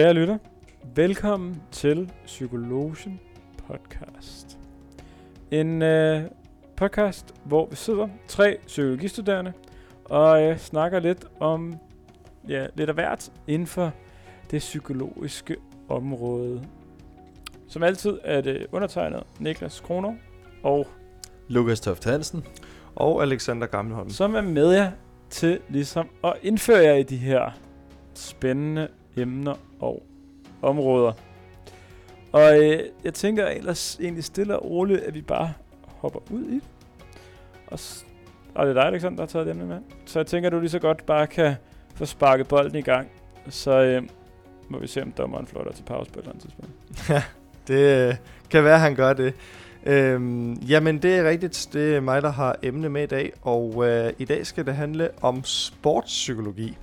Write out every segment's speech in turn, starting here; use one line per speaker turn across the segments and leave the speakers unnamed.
Kære lytter, velkommen til Psykologen Podcast. En øh, podcast, hvor vi sidder tre psykologistuderende og øh, snakker lidt om ja, lidt af hvert inden for det psykologiske område. Som altid er det undertegnet Niklas Kroner og
Lukas Toft Hansen.
og Alexander Gammelholm.
som er med jer til ligesom at indføre jer i de her spændende emner og områder. Og øh, jeg tænker ellers egentlig stille og roligt, at vi bare hopper ud i det. Og, s- og det er dig, Alexander, der har taget det med. Så jeg tænker, at du lige så godt bare kan få sparket bolden i gang. Så øh, må vi se, om dommeren flår til pause på et eller andet tidspunkt.
Det øh, kan være, at han gør det. Øhm, jamen, det er rigtigt. Det er mig, der har emne med i dag. Og øh, i dag skal det handle om sportspsykologi.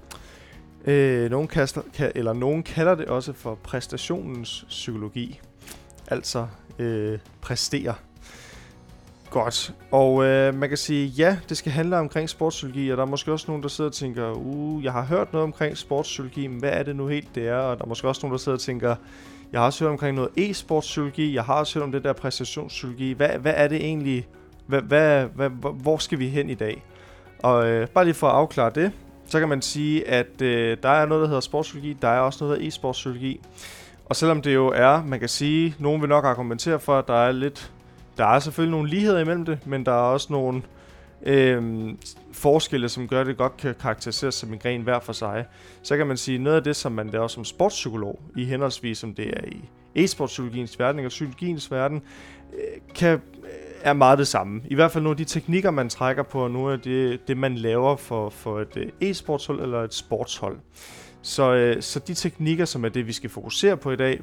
Øh, nogen, kaster, kan, eller nogen kalder det også for præstationens psykologi. Altså øh, præstere. Godt. Og øh, man kan sige, ja, det skal handle omkring sportspsykologi, og der er måske også nogen, der sidder og tænker, uh, jeg har hørt noget omkring sportspsykologi, men hvad er det nu helt, det er? Og der er måske også nogen, der sidder og tænker, jeg har også hørt omkring noget e-sportspsykologi. Jeg har også hørt om det der præstationspsykologi. Hvad, hvad er det egentlig? Hvad, hvad, hvad, hvor- skal vi hen i dag? Og øh, bare lige for at afklare det, så kan man sige, at øh, der er noget, der hedder sportspsykologi. Der er også noget, der hedder e-sportspsykologi. Og selvom det jo er, man kan sige, nogen vil nok argumentere for, at der er lidt... Der er selvfølgelig nogle ligheder imellem det, men der er også nogle øh, forskelle, som gør, at det godt kan karakteriseres som en gren hver for sig så kan man sige, noget af det, som man laver som sportspsykolog, i henholdsvis som det er i e-sportspsykologiens verden og psykologiens verden, øh, kan, er meget det samme. I hvert fald nogle af de teknikker, man trækker på, og nogle af det, det man laver for, for et øh, e-sportshold eller et sportshold. Så, øh, så de teknikker, som er det, vi skal fokusere på i dag,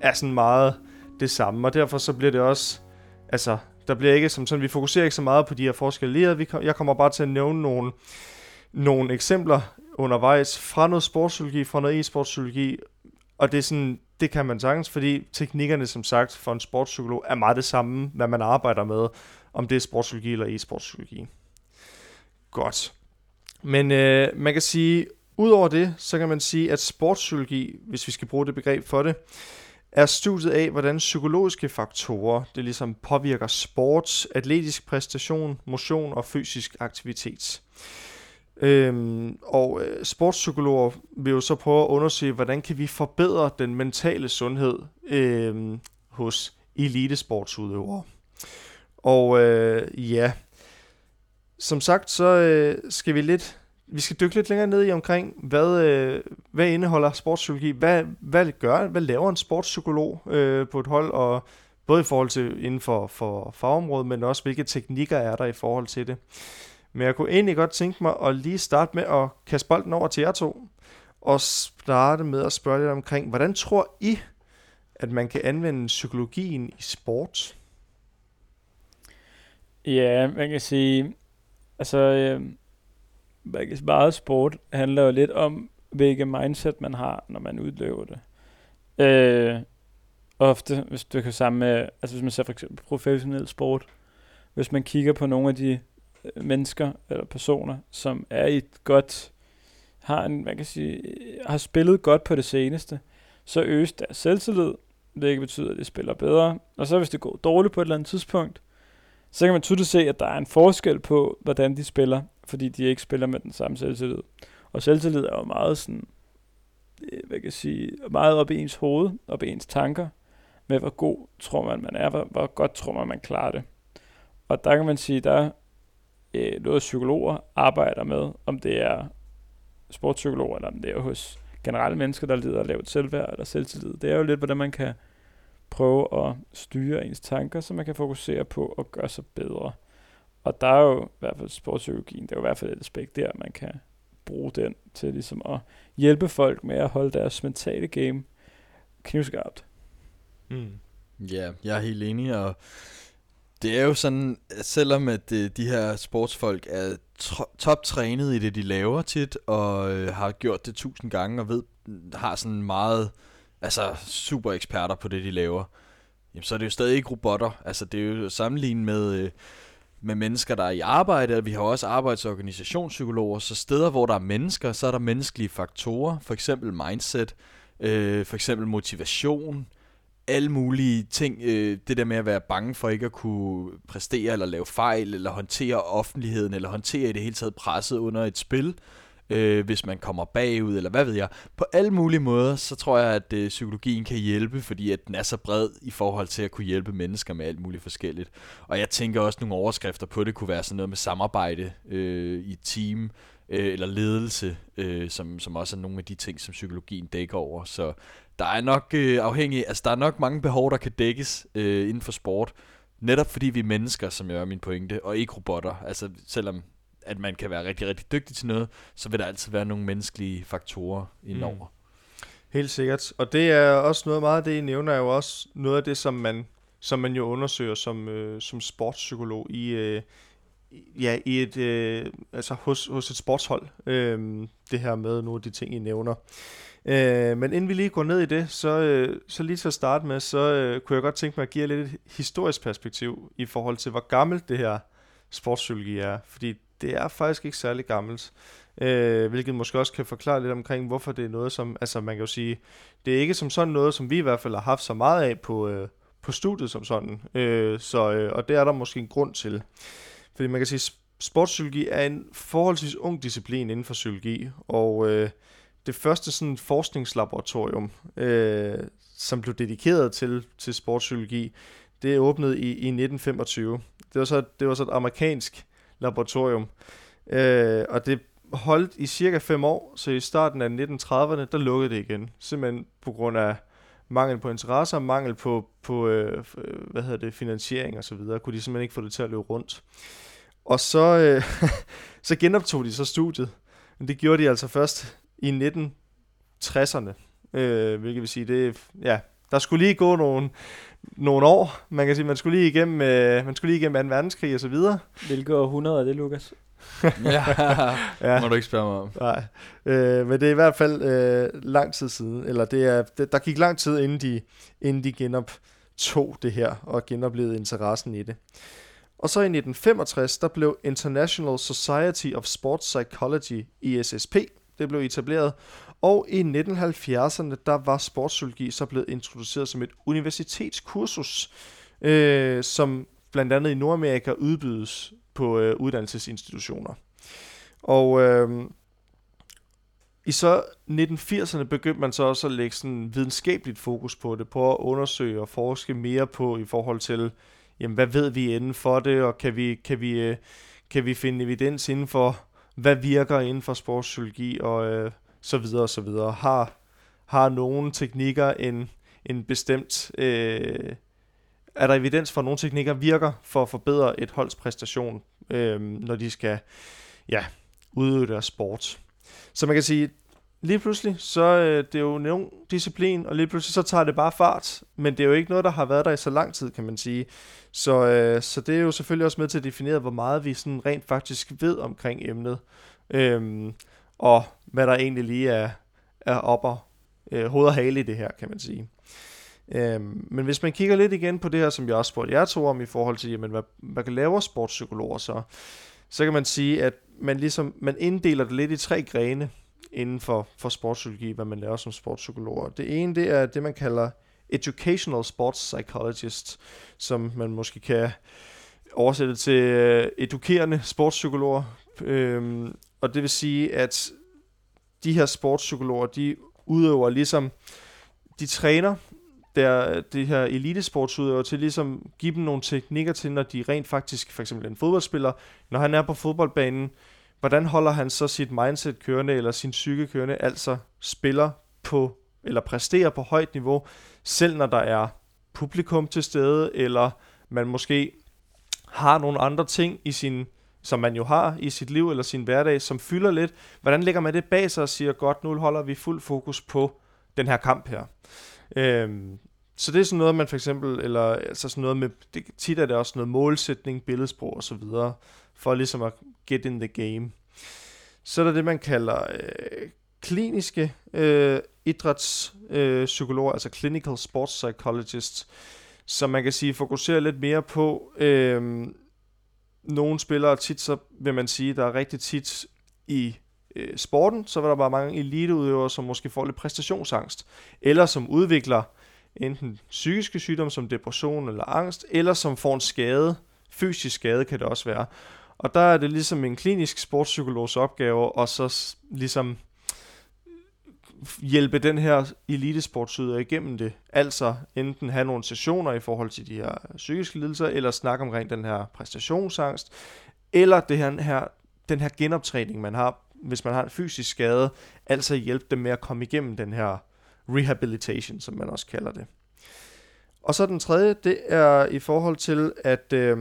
er sådan meget det samme, og derfor så bliver det også, altså, der bliver ikke som sådan, vi fokuserer ikke så meget på de her forskellige vi Jeg kommer bare til at nævne nogle, nogle eksempler undervejs fra noget sportspsykologi, fra noget e-sportspsykologi, og det er sådan, det kan man sagtens, fordi teknikkerne, som sagt, for en sportspsykolog er meget det samme, hvad man arbejder med, om det er sportspsykologi eller e-sportspsykologi. Godt. Men øh, man kan sige, udover det, så kan man sige, at sportspsykologi, hvis vi skal bruge det begreb for det, er studiet af, hvordan psykologiske faktorer, det ligesom påvirker sports, atletisk præstation, motion og fysisk aktivitet. Øhm, og øh, sportspsykologer vil jo så prøve at undersøge, hvordan kan vi forbedre den mentale sundhed øh, hos elitesportsudøvere. Og øh, ja, som sagt, så øh, skal vi lidt, vi skal dykke lidt længere ned i omkring, hvad, øh, hvad indeholder sportspsykologi? Hvad, hvad gør, hvad laver en sportspsykolog øh, på et hold, og både i forhold til inden for, for fagområdet, men også hvilke teknikker er der i forhold til det. Men jeg kunne egentlig godt tænke mig at lige starte med at kaste bolden over til jer to, og starte med at spørge lidt omkring, hvordan tror I, at man kan anvende psykologien i sport?
Ja, man kan sige, altså, øh, man kan sige, meget sport handler jo lidt om, hvilket mindset man har, når man udlever det. Øh, ofte, hvis du kan sammen med, altså hvis man ser for eksempel professionel sport, hvis man kigger på nogle af de Øh, mennesker eller personer, som er i et godt, har en, man kan sige, har spillet godt på det seneste, så øges deres selvtillid, hvilket betyder, at de spiller bedre. Og så hvis det går dårligt på et eller andet tidspunkt, så kan man tydeligt se, at der er en forskel på, hvordan de spiller, fordi de ikke spiller med den samme selvtillid. Og selvtillid er jo meget sådan, øh, hvad kan jeg sige, meget op i ens hoved, op i ens tanker, med hvor god tror man, man er, hvor, hvor godt tror man, man klarer det. Og der kan man sige, der øh, noget psykologer arbejder med, om det er sportspsykologer, eller om det er hos generelle mennesker, der lider af lavt selvværd eller selvtillid. Det er jo lidt, hvordan man kan prøve at styre ens tanker, så man kan fokusere på at gøre sig bedre. Og der er jo i hvert fald sportspsykologien, det er jo i hvert fald et aspekt der, man kan bruge den til ligesom at hjælpe folk med at holde deres mentale game knivskarpt.
Mm.
Ja, jeg er helt enig, og det er jo sådan, at selvom at øh, de her sportsfolk er toptrænet i det, de laver tit, og øh, har gjort det tusind gange, og ved, har sådan meget, altså super eksperter på det, de laver, jamen, så er det jo stadig ikke robotter. Altså det er jo sammenlignet med, øh, med mennesker, der er i arbejde, og vi har også arbejds- og organisationspsykologer, så steder, hvor der er mennesker, så er der menneskelige faktorer, for eksempel mindset, Øh, for eksempel motivation, alle mulige ting. Øh, det der med at være bange for ikke at kunne præstere eller lave fejl, eller håndtere offentligheden, eller håndtere i det hele taget presset under et spil øh, hvis man kommer bagud, eller hvad ved jeg. På alle mulige måder, så tror jeg, at øh, psykologien kan hjælpe, fordi at den er så bred i forhold til at kunne hjælpe mennesker med alt muligt forskelligt. Og jeg tænker også, at nogle overskrifter på det kunne være sådan noget med samarbejde øh, i et team, øh, eller ledelse, øh, som, som også er nogle af de ting, som psykologien dækker over. Så der er nok øh, afhængig, altså der er nok mange behov, der kan dækkes øh, inden for sport, netop fordi vi er mennesker, som jeg er min pointe, og ikke robotter. Altså selvom at man kan være rigtig, rigtig dygtig til noget, så vil der altid være nogle menneskelige faktorer indover. Mm.
Helt sikkert. Og det er også noget meget af det, I nævner, er jo også noget af det, som man, som man jo undersøger som, øh, som sportspsykolog i, øh, ja, i et, øh, altså hos, hos et sportshold. Øh, det her med nogle af de ting, I nævner. Øh, men inden vi lige går ned i det, så, øh, så lige til at starte med, så øh, kunne jeg godt tænke mig at give jer lidt et historisk perspektiv i forhold til, hvor gammelt det her sportspsykologi er. Fordi det er faktisk ikke særlig gammelt. Øh, hvilket måske også kan forklare lidt omkring, hvorfor det er noget, som, altså man kan jo sige, det er ikke som sådan noget, som vi i hvert fald har haft så meget af på, øh, på studiet som sådan. Øh, så, øh, og det er der måske en grund til. Fordi man kan sige, sportspsykologi er en forholdsvis ung disciplin inden for psykologi, og øh, det første sådan forskningslaboratorium, øh, som blev dedikeret til, til sportspsykologi, det åbnede i, i 1925. Det var så, det var så et amerikansk laboratorium. Øh, og det holdt i cirka fem år, så i starten af 1930'erne, der lukkede det igen. Simpelthen på grund af mangel på interesse og mangel på, på øh, øh, hvad hedder det, finansiering og så videre, kunne de simpelthen ikke få det til at løbe rundt. Og så, øh, så genoptog de så studiet. Men det gjorde de altså først i 1960'erne. Øh, hvilket vil sige, det ja, der skulle lige gå nogle, nogle år. Man kan sige, man skulle lige igennem, øh, man skulle lige igennem 2. verdenskrig og så videre.
Hvilket århundrede er det, Lukas?
ja, ja, må du ikke spørge mig om.
Nej, øh, men det er i hvert fald øh, lang tid siden, eller det er, det, der gik lang tid, inden de, inden de genoptog det her, og genoplevede interessen i det. Og så i 1965, der blev International Society of Sports Psychology, ISSP, det blev etableret, og i 1970'erne, der var sportspsykologi så blevet introduceret som et universitetskursus, øh, som blandt andet i Nordamerika udbydes på øh, uddannelsesinstitutioner. Og øh, i så 1980'erne begyndte man så også at lægge sådan videnskabeligt fokus på det, på at undersøge og forske mere på i forhold til, jamen hvad ved vi inden for det, og kan vi, kan vi, øh, kan vi finde evidens inden for, hvad virker inden for sportspsykologi, og øh, så videre og så videre. Har, har nogle teknikker en, en bestemt... Øh, er der evidens for, at nogle teknikker virker for at forbedre et holds præstation, øh, når de skal ja, udøve deres sport. Så man kan sige, lige pludselig, så øh, det er jo en disciplin, og lige pludselig så tager det bare fart, men det er jo ikke noget, der har været der i så lang tid, kan man sige. Så, øh, så det er jo selvfølgelig også med til at definere, hvor meget vi sådan rent faktisk ved omkring emnet. øh, og hvad der egentlig lige er, er op og øh, hoved og hale i det her, kan man sige. Øhm, men hvis man kigger lidt igen på det her, som jeg også spurgte jer to om i forhold til, jamen, hvad, hvad kan sportspsykologer så, så kan man sige, at man ligesom, man inddeler det lidt i tre grene inden for, for sportspsykologi, hvad man laver som sportspsykologer. Det ene, det er det, man kalder educational sports psychologist, som man måske kan oversætte til øh, edukerende sportspsykologer. Øhm, og det vil sige, at de her sportspsykologer, de udøver ligesom, de træner der, det her elitesportsudøver til ligesom give dem nogle teknikker til, når de rent faktisk, for eksempel en fodboldspiller, når han er på fodboldbanen, hvordan holder han så sit mindset kørende, eller sin psyke kørende, altså spiller på, eller præsterer på højt niveau, selv når der er publikum til stede, eller man måske har nogle andre ting i sin som man jo har i sit liv eller sin hverdag, som fylder lidt. Hvordan lægger man det bag sig og siger, godt, nu holder vi fuld fokus på den her kamp her. Øhm, så det er sådan noget, man for eksempel, eller altså sådan noget med, det, tit er det også noget målsætning, billedsprog og så videre, for ligesom at get in the game. Så er der det, man kalder øh, kliniske øh, idrætspsykologer, øh, altså clinical sports psychologists, som man kan sige fokuserer lidt mere på øh, nogle spillere tit, så vil man sige, der er rigtig tit i øh, sporten, så var der bare mange eliteudøvere, som måske får lidt præstationsangst, eller som udvikler enten psykiske sygdomme som depression eller angst, eller som får en skade, fysisk skade kan det også være. Og der er det ligesom en klinisk sportspsykologs opgave, og så ligesom hjælpe den her elitesportsyder igennem det. Altså enten have nogle sessioner i forhold til de her psykiske lidelser, eller snakke omkring den her præstationsangst, eller det her, her, den her genoptræning, man har, hvis man har en fysisk skade, altså hjælpe dem med at komme igennem den her rehabilitation, som man også kalder det. Og så den tredje, det er i forhold til, at øh,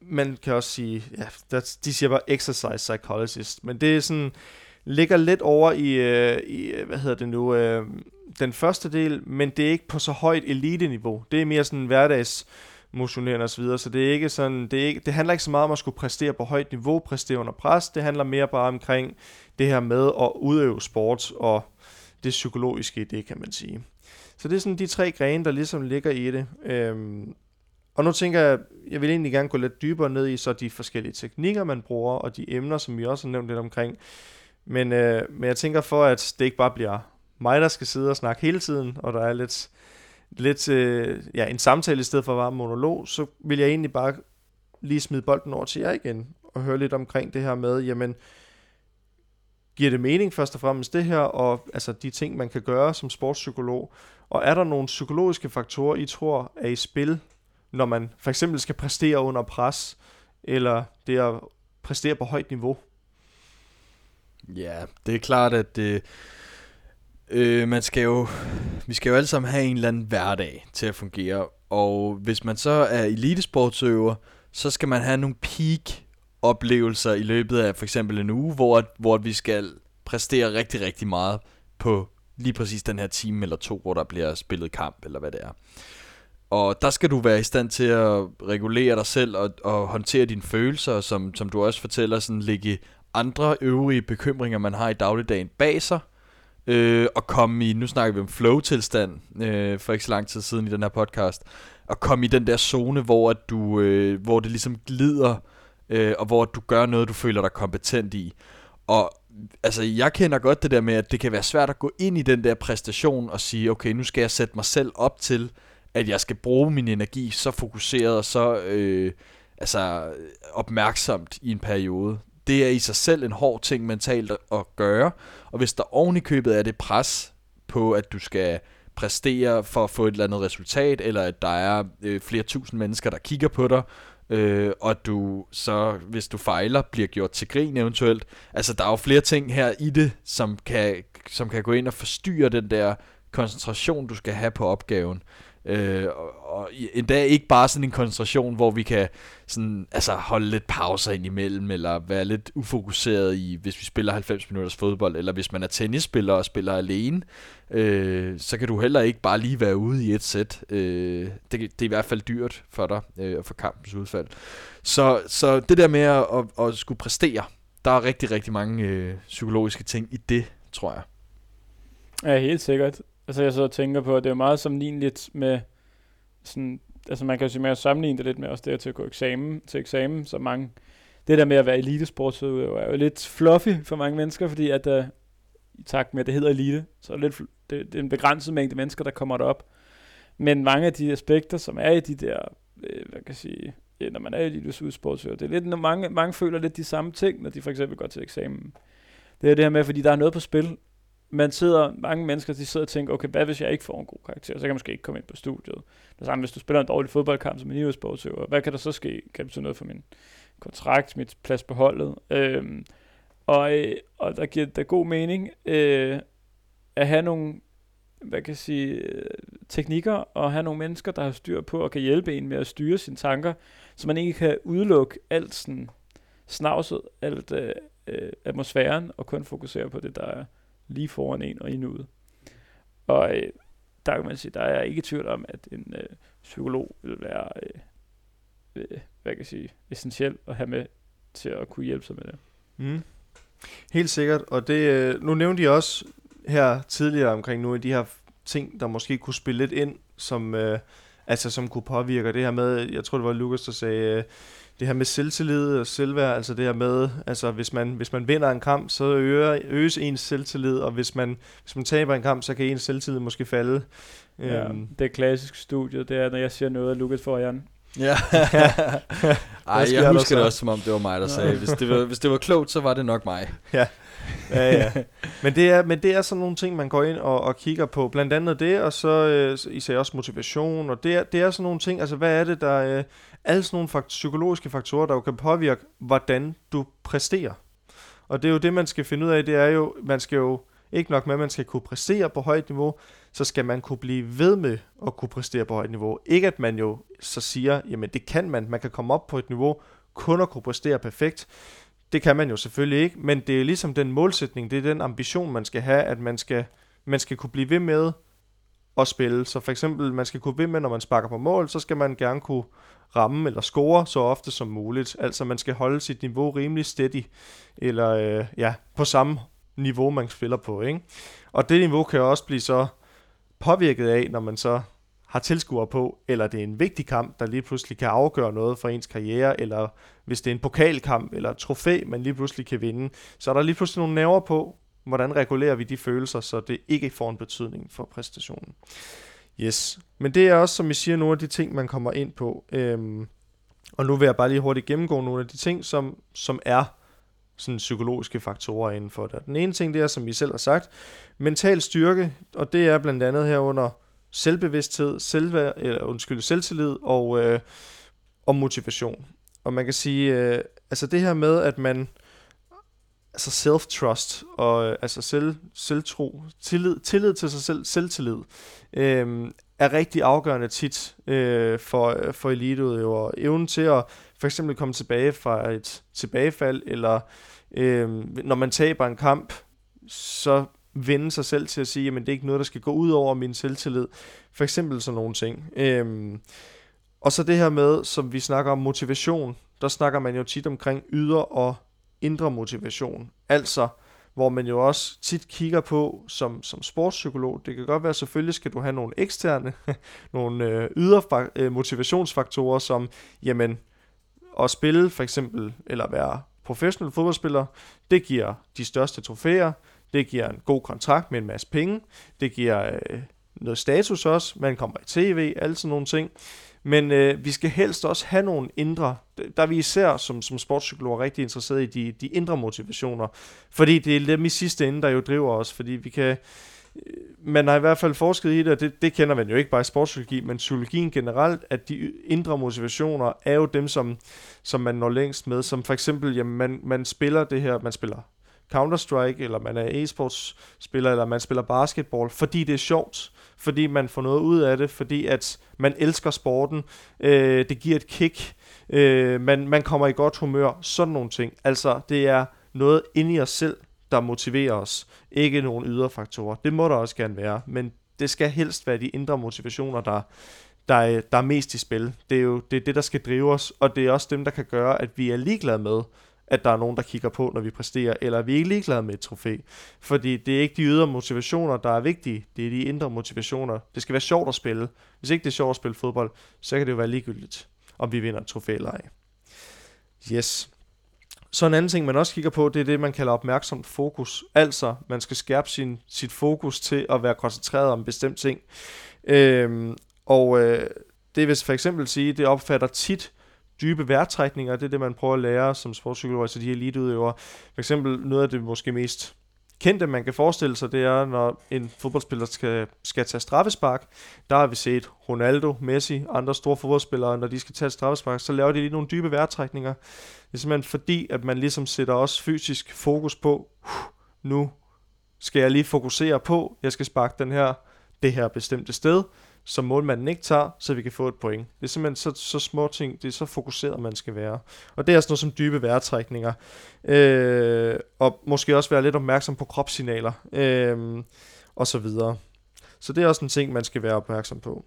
man kan også sige, ja, der, de siger bare exercise psychologist, men det er sådan, ligger lidt over i, øh, i øh, hvad hedder det nu, øh, den første del, men det er ikke på så højt elite-niveau. Det er mere sådan hverdags motionerende osv., så det er ikke sådan, det, er ikke, det handler ikke så meget om at skulle præstere på højt niveau, præstere under pres, det handler mere bare omkring det her med at udøve sport og det psykologiske i det, kan man sige. Så det er sådan de tre grene, der ligesom ligger i det. Øhm, og nu tænker jeg, jeg vil egentlig gerne gå lidt dybere ned i så de forskellige teknikker, man bruger, og de emner, som vi også har nævnt lidt omkring. Men, øh, men jeg tænker for, at det ikke bare bliver mig, der skal sidde og snakke hele tiden, og der er lidt, lidt øh, ja, en samtale i stedet for at være monolog, så vil jeg egentlig bare lige smide bolden over til jer igen, og høre lidt omkring det her med, jamen, giver det mening først og fremmest det her, og altså de ting, man kan gøre som sportspsykolog, og er der nogle psykologiske faktorer, I tror er i spil, når man for eksempel skal præstere under pres, eller det at præstere på højt niveau?
Ja, det er klart, at det, øh, Øh, man skal jo, vi skal jo alle sammen have en eller anden hverdag til at fungere. Og hvis man så er elitesportsøver, så skal man have nogle peak oplevelser i løbet af for eksempel en uge, hvor, hvor vi skal præstere rigtig, rigtig meget på lige præcis den her time eller to, hvor der bliver spillet kamp, eller hvad det er. Og der skal du være i stand til at regulere dig selv og, og håndtere dine følelser, som, som du også fortæller, sådan ligge andre øvrige bekymringer, man har i dagligdagen bag sig, øh, at komme i, nu snakker vi om flow-tilstand, øh, for ikke så lang tid siden i den her podcast, at komme i den der zone, hvor, at du, øh, hvor det ligesom glider, øh, og hvor du gør noget, du føler dig kompetent i. Og altså, jeg kender godt det der med, at det kan være svært at gå ind i den der præstation og sige, okay, nu skal jeg sætte mig selv op til, at jeg skal bruge min energi så fokuseret og så øh, altså, opmærksomt i en periode det er i sig selv en hård ting mentalt at gøre. Og hvis der oven i købet er det pres på, at du skal præstere for at få et eller andet resultat, eller at der er øh, flere tusind mennesker, der kigger på dig, øh, og du så, hvis du fejler, bliver gjort til grin eventuelt. Altså, der er jo flere ting her i det, som kan, som kan gå ind og forstyrre den der koncentration, du skal have på opgaven. Øh, og, og endda ikke bare sådan en koncentration, hvor vi kan sådan, altså holde lidt pauser ind imellem, eller være lidt ufokuseret i, hvis vi spiller 90 minutters fodbold, eller hvis man er tennisspiller og spiller alene, øh, så kan du heller ikke bare lige være ude i et sæt. Øh, det, det er i hvert fald dyrt for dig, øh, for kampens udfald. Så, så det der med at, at, at skulle præstere, der er rigtig, rigtig mange øh, psykologiske ting i det, tror jeg.
Ja, helt sikkert. Altså jeg så tænker på, at det er meget sammenligneligt med sådan, altså man kan jo sige mere sammenligne det lidt med også det til at gå eksamen, til eksamen, så mange, det der med at være elitesportsudøver er jo lidt fluffy for mange mennesker, fordi at uh, i takt med, at det hedder elite, så er det, lidt, det, det er en begrænset mængde mennesker, der kommer derop. Men mange af de aspekter, som er i de der, øh, hvad kan jeg sige, når man er elitesportsudøver, det er lidt, når mange, mange føler lidt de samme ting, når de for eksempel går til eksamen. Det er det her med, fordi der er noget på spil, man sidder, mange mennesker, de sidder og tænker, okay, hvad hvis jeg ikke får en god karakter? Så kan jeg måske ikke komme ind på studiet. Det samme, hvis du spiller en dårlig fodboldkamp som en idrætssportsøver, hvad kan der så ske? Kan det betyde noget for min kontrakt, mit plads på holdet? Øhm, og, øh, og der giver det god mening øh, at have nogle hvad kan jeg sige, øh, teknikker og have nogle mennesker, der har styr på og kan hjælpe en med at styre sine tanker, så man ikke kan udelukke alt sådan snavset, alt øh, øh, atmosfæren og kun fokusere på det, der er lige foran en og i nuet. Og øh, der kan man sige, der er ikke tvivl om, at en øh, psykolog vil være, øh, øh, hvad kan jeg sige, essentiel at have med til at kunne hjælpe sig med det.
Mm. Helt sikkert, og det, øh, nu nævnte jeg også her tidligere omkring nogle af de her ting, der måske kunne spille lidt ind, som, øh, altså, som kunne påvirke det her med, jeg tror det var Lukas, der sagde, øh, det her med selvtillid og selvværd, altså det her med, altså hvis man, hvis man vinder en kamp, så øger, øges ens selvtillid, og hvis man, hvis man taber en kamp, så kan ens selvtillid måske falde.
Ja, øhm. det klassiske studie, det er, når jeg siger noget af Lukas Jan.
Ja. Ej, jeg husker det også, som om det var mig, der sagde, hvis det var, hvis det var klogt, så var det nok mig.
Ja ja, ja. Men det, er, men det er sådan nogle ting, man går ind og, og kigger på. Blandt andet det, og så øh, især også motivation. Og det er, det er sådan nogle ting, altså hvad er det, der... Øh, alle sådan nogle fakt- psykologiske faktorer, der jo kan påvirke, hvordan du præsterer. Og det er jo det, man skal finde ud af, det er jo, man skal jo ikke nok med, at man skal kunne præstere på højt niveau, så skal man kunne blive ved med at kunne præstere på højt niveau. Ikke at man jo så siger, jamen det kan man, man kan komme op på et niveau, kun at kunne præstere perfekt. Det kan man jo selvfølgelig ikke, men det er ligesom den målsætning, det er den ambition, man skal have, at man skal, man skal kunne blive ved med at spille. Så for eksempel, man skal kunne ved med, når man sparker på mål, så skal man gerne kunne ramme eller score så ofte som muligt. Altså man skal holde sit niveau rimelig steady, eller øh, ja, på samme niveau, man spiller på. Ikke? Og det niveau kan også blive så påvirket af, når man så har tilskuere på, eller det er en vigtig kamp, der lige pludselig kan afgøre noget for ens karriere, eller hvis det er en pokalkamp eller et trofæ, man lige pludselig kan vinde, så er der lige pludselig nogle nerver på, hvordan regulerer vi de følelser, så det ikke får en betydning for præstationen. Yes, men det er også, som I siger, nogle af de ting, man kommer ind på. Øhm, og nu vil jeg bare lige hurtigt gennemgå nogle af de ting, som, som er sådan psykologiske faktorer inden for det. Den ene ting, det er, som vi selv har sagt, mental styrke, og det er blandt andet herunder selvbevidsthed, selvværd, eller undskyld, selvtillid og, øh, og motivation. Og man kan sige, øh, altså det her med, at man, altså self-trust, og øh, altså selv, selvtro, tillid, tillid til sig selv, selvtillid, øh, er rigtig afgørende tit øh, for, for eliteudøvere. Evnen til at for eksempel komme tilbage fra et tilbagefald, eller øh, når man taber en kamp, så vende sig selv til at sige, at det er ikke noget, der skal gå ud over min selvtillid. For eksempel sådan nogle ting. Øhm, og så det her med, som vi snakker om motivation, der snakker man jo tit omkring ydre og indre motivation. Altså, hvor man jo også tit kigger på som, som sportspsykolog. Det kan godt være, selvfølgelig skal du have nogle eksterne, nogle øh, ydre øh, motivationsfaktorer, som, jamen, at spille for eksempel, eller være professionel fodboldspiller, det giver de største trofæer, det giver en god kontrakt med en masse penge, det giver øh, noget status også, man kommer i tv, alle sådan nogle ting. Men øh, vi skal helst også have nogle indre, der er vi især som, som sportspsykologer rigtig interesseret i de, de indre motivationer, fordi det er dem i sidste ende, der jo driver os, fordi vi kan, øh, man har i hvert fald forsket i det, og det, det kender man jo ikke bare i sportspsykologi, men psykologien generelt, at de indre motivationer er jo dem, som, som man når længst med, som for eksempel, jamen man, man spiller det her, man spiller Counter-Strike, eller man er e-sports spiller, eller man spiller basketball, fordi det er sjovt fordi man får noget ud af det, fordi at man elsker sporten, øh, det giver et kick, øh, man, man kommer i godt humør, sådan nogle ting. Altså, det er noget inde i os selv, der motiverer os, ikke nogle ydre faktorer. Det må der også gerne være, men det skal helst være de indre motivationer, der, der, der er mest i spil. Det er jo det, er det, der skal drive os, og det er også dem, der kan gøre, at vi er ligeglade med, at der er nogen, der kigger på, når vi præsterer, eller er vi ikke ligeglade med et trofæ. Fordi det er ikke de ydre motivationer, der er vigtige, det er de indre motivationer. Det skal være sjovt at spille. Hvis ikke det er sjovt at spille fodbold, så kan det jo være ligegyldigt, om vi vinder et trofæ eller ej. Yes. Så en anden ting, man også kigger på, det er det, man kalder opmærksomt fokus. Altså, man skal skærpe sin, sit fokus til at være koncentreret om en bestemt ting. Øhm, og øh, det vil for eksempel sige, det opfatter tit dybe vejrtrækninger, det er det, man prøver at lære som sportspsykolog, altså de eliteudøvere. For eksempel noget af det måske mest kendte, man kan forestille sig, det er, når en fodboldspiller skal, skal tage straffespark. Der har vi set Ronaldo, Messi, andre store fodboldspillere, når de skal tage straffespark, så laver de lige nogle dybe vejrtrækninger. Det er simpelthen fordi, at man ligesom sætter også fysisk fokus på, nu skal jeg lige fokusere på, jeg skal sparke den her, det her bestemte sted, som målmanden ikke tager, så vi kan få et point. Det er simpelthen så, så små ting, det er så fokuseret, man skal være. Og det er sådan noget som dybe vejrtrækninger. Øh, og måske også være lidt opmærksom på kropssignaler, øh, og så videre. Så det er også en ting, man skal være opmærksom på.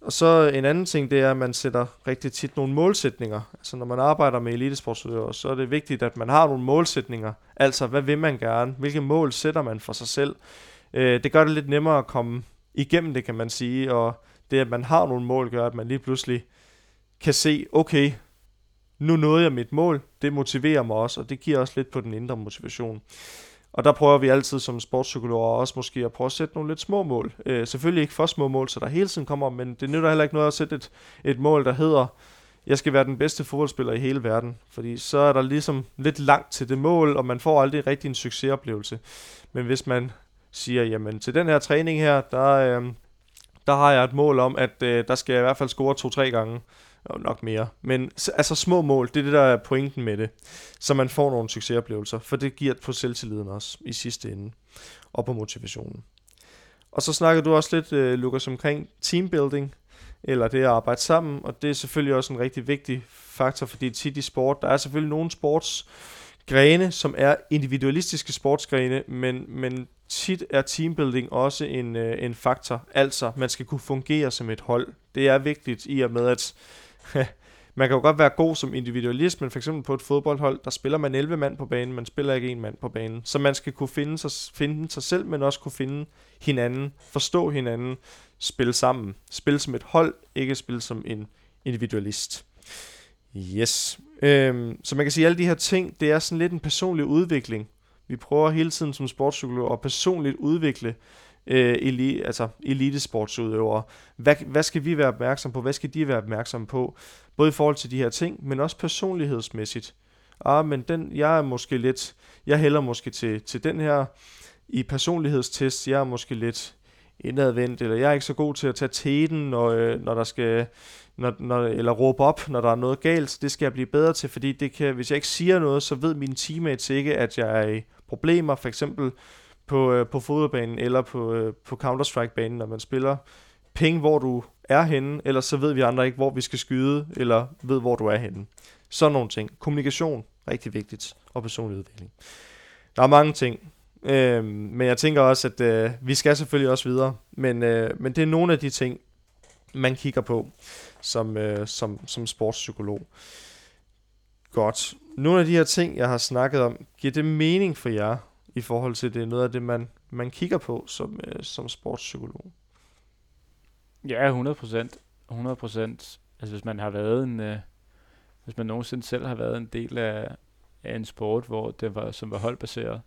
Og så en anden ting, det er, at man sætter rigtig tit nogle målsætninger. Altså når man arbejder med elitesportsudøvere, så er det vigtigt, at man har nogle målsætninger. Altså, hvad vil man gerne? Hvilke mål sætter man for sig selv? Øh, det gør det lidt nemmere at komme igennem det, kan man sige, og det, at man har nogle mål, gør, at man lige pludselig kan se, okay, nu nåede jeg mit mål, det motiverer mig også, og det giver også lidt på den indre motivation. Og der prøver vi altid som sportspsykologer også måske at prøve at sætte nogle lidt små mål. Øh, selvfølgelig ikke for små mål, så der hele tiden kommer, men det nytter heller ikke noget at sætte et, et mål, der hedder, jeg skal være den bedste fodboldspiller i hele verden. Fordi så er der ligesom lidt langt til det mål, og man får aldrig rigtig en succesoplevelse. Men hvis man siger, jamen til den her træning her, der, øh, der har jeg et mål om, at øh, der skal jeg i hvert fald score to-tre gange, og nok mere. Men altså små mål, det er det, der er pointen med det. Så man får nogle succesoplevelser, for det giver på selvtilliden også i sidste ende, og på motivationen. Og så snakker du også lidt, øh, Lukas, omkring teambuilding, eller det at arbejde sammen, og det er selvfølgelig også en rigtig vigtig faktor, fordi tit i sport, der er selvfølgelig nogle grene, som er individualistiske sportsgrene, men, men tit er teambuilding også en, øh, en faktor. Altså, man skal kunne fungere som et hold. Det er vigtigt i og med, at man kan jo godt være god som individualist, men for eksempel på et fodboldhold, der spiller man 11 mand på banen, man spiller ikke en mand på banen. Så man skal kunne finde sig, finde sig selv, men også kunne finde hinanden, forstå hinanden, spille sammen. Spille som et hold, ikke spille som en individualist. Yes. Øhm, så man kan sige, at alle de her ting, det er sådan lidt en personlig udvikling. Vi prøver hele tiden som sportspsykologer at personligt udvikle øh, eli, altså elitesportsudøvere. Hvad, hvad skal vi være opmærksom på? Hvad skal de være opmærksom på? Både i forhold til de her ting, men også personlighedsmæssigt. Ah, men den, jeg er måske lidt, jeg hælder måske til, til den her i personlighedstest, jeg er måske lidt indadvendt, eller jeg er ikke så god til at tage teten, når, øh, når der skal, når, når, eller råbe op, når der er noget galt. Det skal jeg blive bedre til, fordi det kan, hvis jeg ikke siger noget, så ved mine teammates ikke, at jeg er i problemer. For eksempel på, øh, på fodboldbanen eller på, øh, på Counter-Strike-banen, når man spiller ping, hvor du er henne, eller så ved vi andre ikke, hvor vi skal skyde, eller ved, hvor du er henne. Sådan nogle ting. Kommunikation, rigtig vigtigt, og personlig udvikling. Der er mange ting, øh, men jeg tænker også, at øh, vi skal selvfølgelig også videre, men, øh, men det er nogle af de ting, man kigger på som, øh, som, som sportspsykolog. Godt. Nogle af de her ting, jeg har snakket om, giver det mening for jer? i forhold til, det er noget af det, man, man kigger på som, øh, som sportspsykolog.
Ja, 100 procent. 100 procent. Altså hvis man har været en, øh, hvis man nogensinde selv har været en del af, af en sport, hvor det var, som var holdbaseret,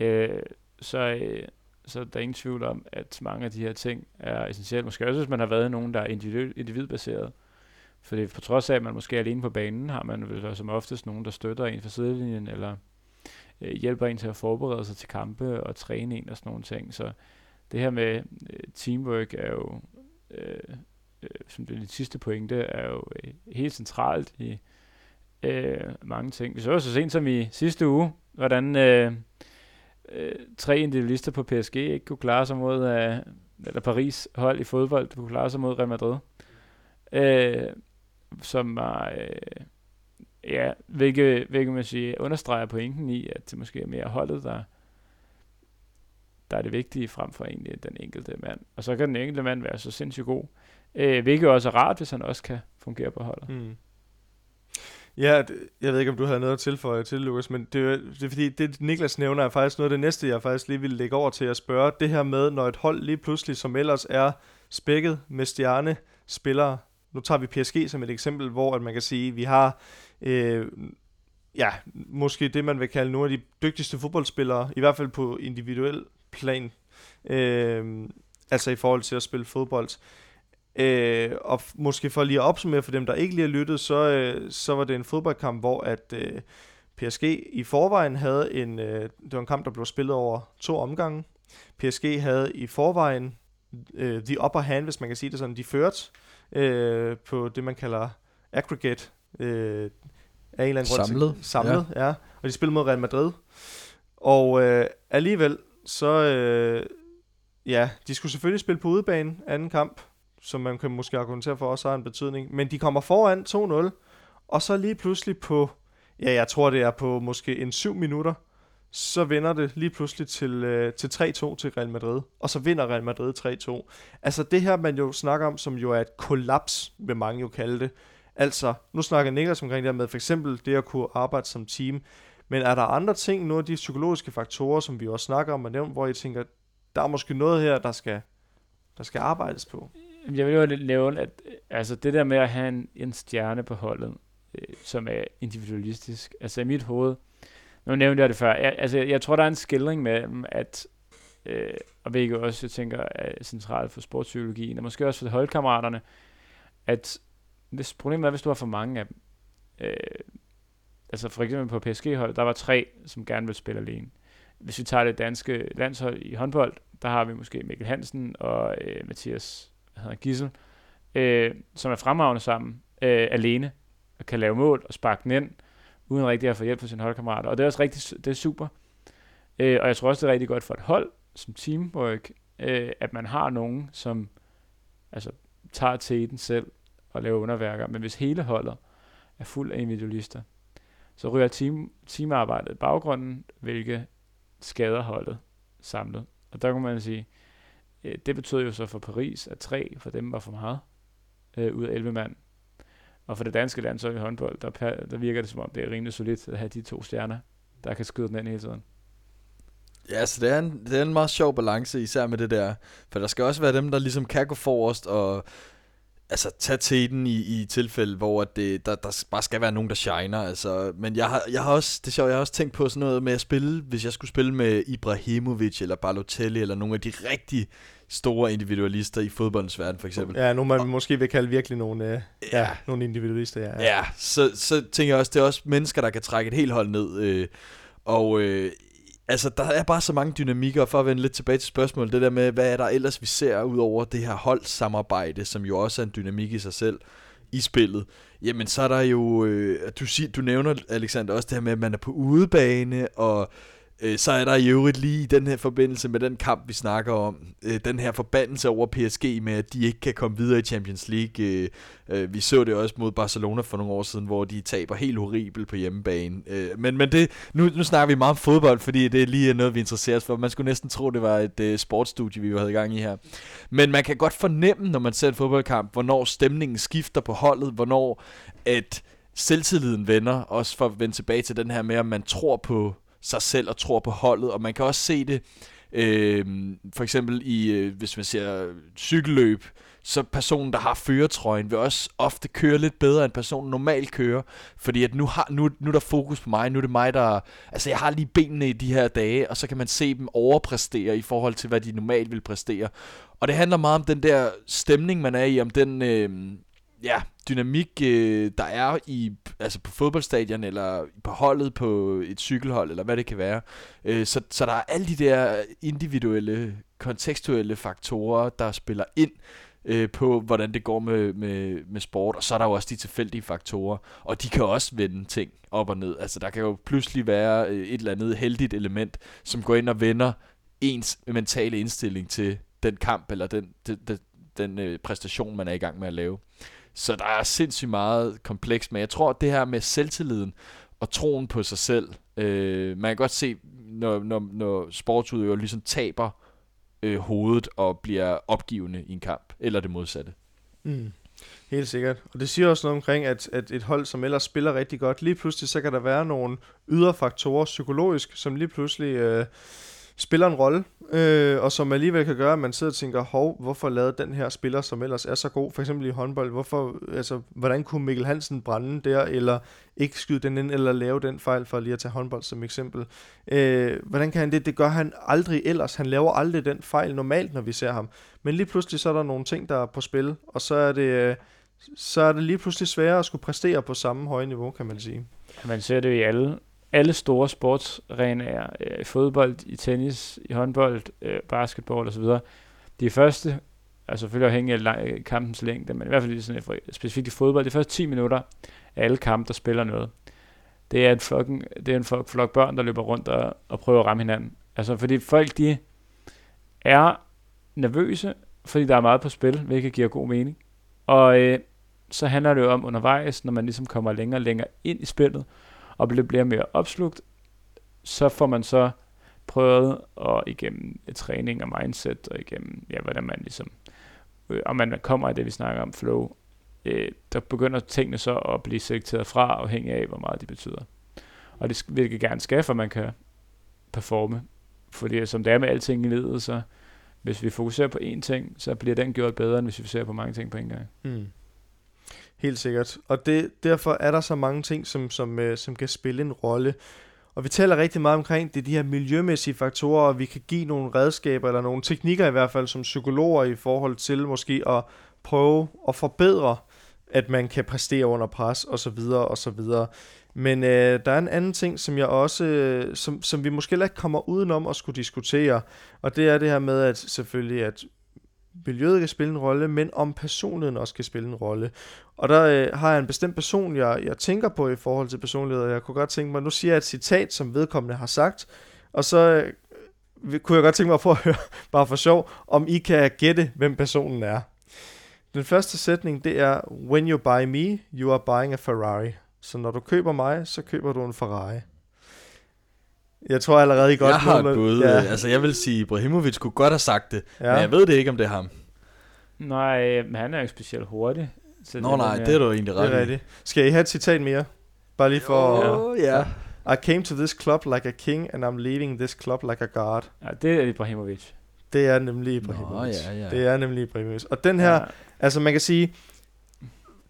øh, så, øh, så er der ingen tvivl om, at mange af de her ting er essentielle. Måske også, hvis man har været nogen, der er individ, individbaseret. Fordi på trods af, at man måske er alene på banen, har man vel som oftest nogen, der støtter en fra sidelinjen, eller øh, hjælper en til at forberede sig til kampe og træne en og sådan nogle ting. Så det her med øh, teamwork er jo, øh, øh, som det sidste pointe, er jo øh, helt centralt i øh, mange ting. Vi så så sent som i sidste uge, hvordan øh, øh, tre individualister på PSG ikke kunne klare sig mod, øh, eller Paris hold i fodbold, kunne klare sig mod Real Madrid. Øh, som var... Øh, Ja, hvilket, hvilket man siger, understreger pointen i, at det måske er mere holdet, der, der er det vigtige frem for egentlig den enkelte mand. Og så kan den enkelte mand være så sindssygt god, øh, hvilket også er rart, hvis han også kan fungere på holdet. Mm.
Ja, det, jeg ved ikke, om du havde noget at tilføje til, Lukas, men det, det er fordi, det Niklas nævner er faktisk noget af det næste, jeg faktisk lige ville lægge over til at spørge. Det her med, når et hold lige pludselig, som ellers er spækket med stjerne spillere, nu tager vi PSG som et eksempel, hvor at man kan sige, at vi har øh, ja, måske det, man vil kalde nogle af de dygtigste fodboldspillere, i hvert fald på individuel plan, øh, altså i forhold til at spille fodbold. Øh, og måske for lige at opsummere for dem, der ikke lige har lyttet, så, øh, så var det en fodboldkamp, hvor at øh, PSG i forvejen havde en, øh, det var en kamp, der blev spillet over to omgange. PSG havde i forvejen øh, the upper hand, hvis man kan sige det sådan, de førte øh, på det, man kalder aggregate øh, af en eller anden
samlet.
grund. Samlet. Ja. ja. Og de spillede mod Real Madrid. Og øh, alligevel, så... Øh, ja, de skulle selvfølgelig spille på udebane anden kamp, som man kan måske argumentere for også har en betydning. Men de kommer foran 2-0, og så lige pludselig på... Ja, jeg tror, det er på måske en 7 minutter, så vender det lige pludselig til, øh, til 3-2 til Real Madrid, og så vinder Real Madrid 3-2. Altså det her, man jo snakker om, som jo er et kollaps, vil mange jo kalde det, Altså, nu snakker Niklas omkring det her med for eksempel det at kunne arbejde som team. Men er der andre ting, nogle af de psykologiske faktorer, som vi også snakker om og nævnt, hvor I tænker, der er måske noget her, der skal, der skal arbejdes på?
Jeg vil jo nævne, at øh, altså det der med at have en, en stjerne på holdet, øh, som er individualistisk. Altså i mit hoved, nu nævnte jeg det før, jeg, altså jeg tror, der er en skildring med, mm, at øh, og hvilket også, jeg tænker, er centralt for sportspsykologien, og måske også for holdkammeraterne, at hvis problemet er, hvis du har for mange af dem, øh, altså for eksempel på PSG-hold, der var tre, som gerne vil spille alene. Hvis vi tager det danske landshold i håndbold, der har vi måske Mikkel Hansen og øh, Mathias hedder, Gissel, øh, som er fremragende sammen, øh, alene, og kan lave mål og sparke den ind, uden rigtig at få hjælp fra sine holdkammerater. Og det er også rigtig, det er super. Øh, og jeg tror også, det er rigtig godt for et hold, som teamwork, øh, at man har nogen, som altså, tager til den selv og laver underværker. Men hvis hele holdet er fuld af individualister, så ryger team, teamarbejdet i baggrunden, hvilket skader holdet samlet. Og der kan man sige, øh, det betød jo så for Paris, at tre for dem var for meget øh, ud af 11 mand. Og for det danske landshold i håndbold, der, der virker det som om, det er rimelig solidt at have de to stjerner, der kan skyde den ind hele tiden.
Ja, så det er, en, det er en meget sjov balance, især med det der. For der skal også være dem, der ligesom kan gå forrest og altså, tage til den i, i tilfælde, hvor det, der, der bare skal være nogen, der shiner. Altså, men jeg har, jeg har også, det er sjovt, jeg har også tænkt på sådan noget med at spille, hvis jeg skulle spille med Ibrahimovic eller Balotelli eller nogle af de rigtig store individualister i fodboldens verden, for eksempel.
Ja, nu man og, måske vil kalde virkelig nogle, øh, ja, ja, nogle individualister. Ja,
ja. ja så, så tænker jeg også, det er også mennesker, der kan trække et helt hold ned. Øh, og øh, altså, der er bare så mange dynamikker, for at vende lidt tilbage til spørgsmålet, det der med, hvad er der ellers, vi ser ud over det her holdsamarbejde, som jo også er en dynamik i sig selv i spillet, jamen så er der jo, øh, du, sig, du nævner, Alexander, også det her med, at man er på udebane, og Øh, så er der i øvrigt lige i den her forbindelse med den kamp, vi snakker om, øh, den her forbandelse over PSG med, at de ikke kan komme videre i Champions League. Øh, øh, vi så det også mod Barcelona for nogle år siden, hvor de taber helt horribelt på hjemmebane. Øh, men men det, nu, nu snakker vi meget om fodbold, fordi det er lige noget, vi interesserer os for. Man skulle næsten tro, det var et øh, sportsstudie, vi havde i gang i her. Men man kan godt fornemme, når man ser en fodboldkamp, hvornår stemningen skifter på holdet, hvornår at selvtilliden vender, også for at vende tilbage til den her med, om man tror på sig selv og tror på holdet, og man kan også se det øh, for eksempel i, øh, hvis man ser cykelløb, så personen, der har føretrøjen, vil også ofte køre lidt bedre, end personen normalt kører. Fordi at nu, har, nu, nu er der fokus på mig, nu er det mig, der... Altså, jeg har lige benene i de her dage, og så kan man se dem overpræstere i forhold til, hvad de normalt vil præstere. Og det handler meget om den der stemning, man er i, om den... Øh, ja, dynamik, øh, der er i, altså på fodboldstadion, eller på holdet på et cykelhold, eller hvad det kan være. Øh, så, så der er alle de der individuelle, kontekstuelle faktorer, der spiller ind øh, på, hvordan det går med, med, med sport. Og så er der jo også de tilfældige faktorer, og de kan også vende ting op og ned. Altså der kan jo pludselig være øh, et eller andet heldigt element, som går ind og vender ens mentale indstilling til den kamp, eller den, den, den, den øh, præstation, man er i gang med at lave. Så der er sindssygt meget komplekst, men jeg tror, at det her med selvtilliden og troen på sig selv, øh, man kan godt se, når, når, når sportsudøver ligesom taber øh, hovedet og bliver opgivende i en kamp, eller det modsatte.
Mm. Helt sikkert. Og det siger også noget omkring, at, at et hold, som ellers spiller rigtig godt, lige pludselig så kan der være nogle ydre faktorer psykologisk, som lige pludselig øh, spiller en rolle, øh, og som alligevel kan gøre, at man sidder og tænker, hov, hvorfor lavede den her spiller, som ellers er så god, for eksempel i håndbold, hvorfor, altså, hvordan kunne Mikkel Hansen brænde der, eller ikke skyde den ind, eller lave den fejl, for lige at tage håndbold som eksempel. Øh, hvordan kan han det? Det gør han aldrig ellers. Han laver aldrig den fejl normalt, når vi ser ham. Men lige pludselig så er der nogle ting, der er på spil, og så er det, øh, så er det lige pludselig sværere at skulle præstere på samme høje niveau, kan man sige.
Man ser det i alle alle store sportsarenaer, øh, i fodbold, i tennis, i håndbold, øh, basketball osv., de første, altså selvfølgelig afhængig af kampens længde, men i hvert fald sådan, specifikt i fodbold, de første 10 minutter af alle kampe, der spiller noget, det er en, fucking, det er en flok, flok børn, der løber rundt og, og prøver at ramme hinanden. Altså fordi folk, de er nervøse, fordi der er meget på spil, hvilket giver god mening. Og øh, så handler det jo om undervejs, når man ligesom kommer længere og længere ind i spillet, og bliver, bliver mere opslugt, så får man så prøvet og igennem træning og mindset, og igennem, ja, hvordan man ligesom, øh, og man kommer af det, vi snakker om, flow, øh, der begynder tingene så at blive selekteret fra, afhængig af, hvor meget de betyder. Og det vil jeg gerne skal, for man kan performe. Fordi som det er med alting i livet, så hvis vi fokuserer på én ting, så bliver den gjort bedre, end hvis vi ser på mange ting på en gang.
Mm. Helt sikkert. Og det, derfor er der så mange ting, som, som, øh, som kan spille en rolle. Og vi taler rigtig meget omkring det, de her miljømæssige faktorer, og vi kan give nogle redskaber, eller nogle teknikker i hvert fald, som psykologer i forhold til måske at prøve at forbedre, at man kan præstere under pres, og så videre, og så videre. Men øh, der er en anden ting, som jeg også, øh, som, som vi måske ikke kommer udenom at skulle diskutere, og det er det her med, at selvfølgelig, at miljøet kan spille en rolle, men om personligheden også kan spille en rolle. Og der øh, har jeg en bestemt person, jeg, jeg tænker på i forhold til personlighed, og jeg kunne godt tænke mig, nu siger jeg et citat, som vedkommende har sagt, og så øh, kunne jeg godt tænke mig at få at høre, bare for sjov, om I kan gætte, hvem personen er. Den første sætning, det er, When you buy me, you are buying a Ferrari. Så når du køber mig, så køber du en Ferrari. Jeg tror allerede, I godt...
Jeg har et bud.
Ja,
Altså, jeg vil sige, Ibrahimovic kunne godt have sagt det,
ja.
men jeg ved det ikke, om det er ham.
Nej, men han er jo ikke specielt hurtig. Så
Nå nej,
mere-
det er du egentlig
det
ret
er
i.
rigtigt. Skal I have et citat mere? Bare lige for...
Jo, ja.
I came to this club like a king, and I'm leaving this club like a god.
Ja, det er Ibrahimovic.
Det er nemlig
Nå,
Ibrahimovic.
ja, ja.
Det er nemlig Ibrahimovic. Og den her,
Ja.
altså man kan sige,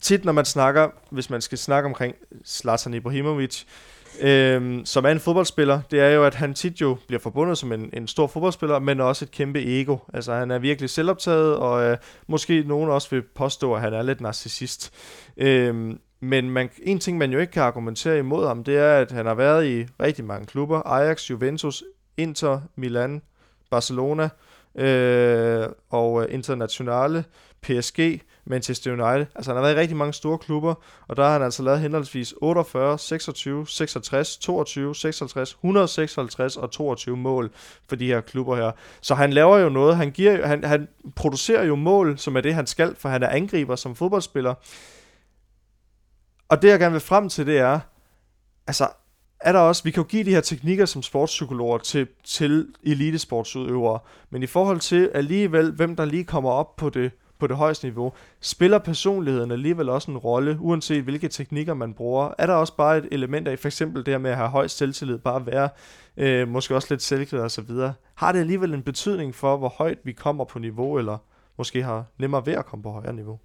tit når man snakker, hvis man skal snakke omkring Zlatan Ibrahimovic, øhm, som er en fodboldspiller, det er jo, at han tit jo bliver forbundet som en, en stor fodboldspiller, men også et kæmpe ego. Altså han er virkelig selvoptaget, og øh, måske nogen også vil påstå, at han er lidt narcissist. Øhm, men man, en ting, man jo ikke kan argumentere imod ham, det er, at han har været i rigtig mange klubber. Ajax, Juventus, Inter, Milan, Barcelona øh, og øh, Internationale, PSG, Manchester United. Altså han har været i rigtig mange store klubber, og der har han altså lavet henholdsvis 48, 26, 66, 22, 56, 156 og 22 mål for de her klubber her. Så han laver jo noget, han, giver, han, han producerer jo mål, som er det han skal, for han er angriber som fodboldspiller. Og det jeg gerne vil frem til, det er, altså er der også, vi kan jo give de her teknikker som sportspsykologer til, til elitesportsudøvere, men i forhold til alligevel, hvem der lige kommer op på det, på det højeste niveau, spiller personligheden alligevel også en rolle, uanset hvilke teknikker man bruger. Er der også bare et element af, for eksempel det her med at have høj selvtillid, bare at være øh, måske også lidt selvklæd og så videre. Har det alligevel en betydning for, hvor højt vi kommer på niveau, eller måske har nemmere ved at komme på højere niveau?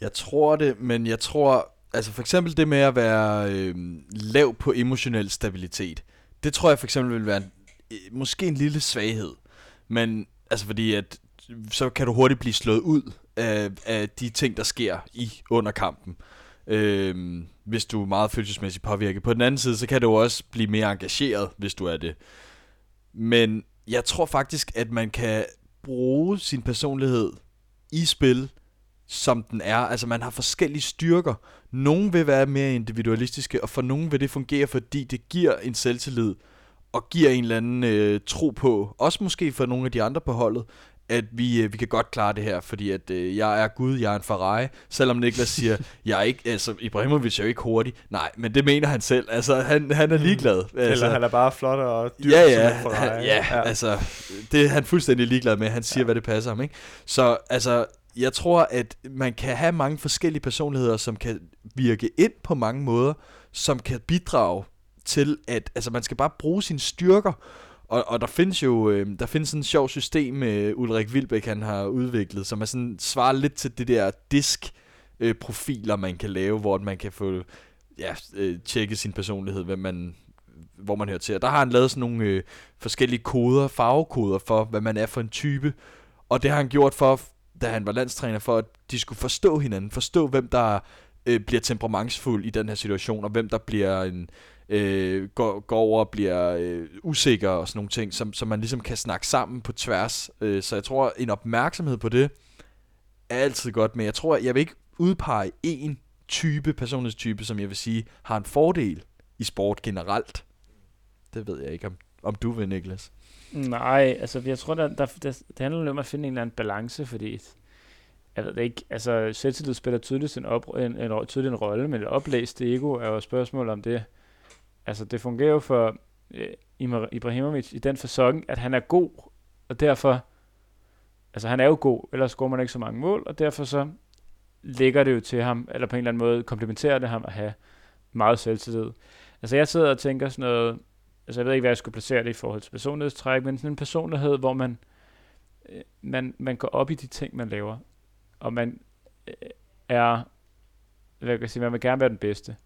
Jeg tror det, men jeg tror, altså for eksempel det med at være øh, lav på emotionel stabilitet, det tror jeg for eksempel vil være en, måske en lille svaghed. Men altså fordi at så kan du hurtigt blive slået ud af, af de ting, der sker i under kampen. Øh, hvis du er meget følelsesmæssigt påvirket. På den anden side, så kan du også blive mere engageret, hvis du er det. Men jeg tror faktisk, at man kan bruge sin personlighed i spil, som den er. Altså man har forskellige styrker. Nogle vil være mere individualistiske, og for nogle vil det fungere, fordi det giver en selvtillid, og giver en eller anden øh, tro på, også måske for nogle af de andre på holdet, at vi, øh, vi kan godt klare det her, fordi at øh, jeg er Gud, jeg er en Ferrari. Selvom Niklas siger, jeg er ikke, altså Ibrahimovic er jo ikke hurtig. Nej, men det mener han selv. Altså han, han er ligeglad. Altså,
Eller han er bare flot og dyr
ja,
som
ja,
en Ferrari.
han, ja, ja, altså, det er han fuldstændig ligeglad med. Han siger, ja. hvad det passer ham, ikke? Så, altså, jeg tror, at man kan have mange forskellige personligheder, som kan virke ind på mange måder, som kan bidrage til, at, altså, man skal bare bruge sine styrker, og, og der findes jo øh, der findes sådan et sjovt system, øh, Ulrik Vilbæk han har udviklet, som er sådan, svarer lidt til det der disk øh, profiler, man kan lave, hvor man kan få ja, øh, tjekke sin personlighed, hvem man, hvor man hører til. Og der har han lavet sådan nogle øh, forskellige koder, farvekoder for, hvad man er for en type. Og det har han gjort for, da han var landstræner, for at de skulle forstå hinanden. Forstå, hvem der øh, bliver temperamentsfuld i den her situation, og hvem der bliver en, øh, Øh, går, går over og bliver øh, usikker og sådan nogle ting, som, som man ligesom kan snakke sammen på tværs. Øh, så jeg tror, en opmærksomhed på det er altid godt, men jeg tror, jeg vil ikke udpege en type, personlighedstype, som jeg vil sige, har en fordel i sport generelt. Det ved jeg ikke, om, om du vil, Niklas.
Nej, altså jeg tror, der, der, der, det handler om at finde en eller anden balance, fordi jeg ved det ikke, altså selvtillid spiller tydeligt en, op, en, en, tydeligt en rolle, men et oplæst ego er jo et spørgsmål om det. Altså det fungerer jo for øh, Ibrahimovic i den fasong, at han er god, og derfor, altså han er jo god, ellers scorer man ikke så mange mål, og derfor så ligger det jo til ham, eller på en eller anden måde komplementerer det ham at have meget selvtillid. Altså jeg sidder og tænker sådan noget, altså jeg ved ikke, hvad jeg skulle placere det i forhold til personlighedstræk, men sådan en personlighed, hvor man, øh, man, man går op i de ting, man laver, og man øh, er hvad kan jeg sige, man vil gerne være den bedste.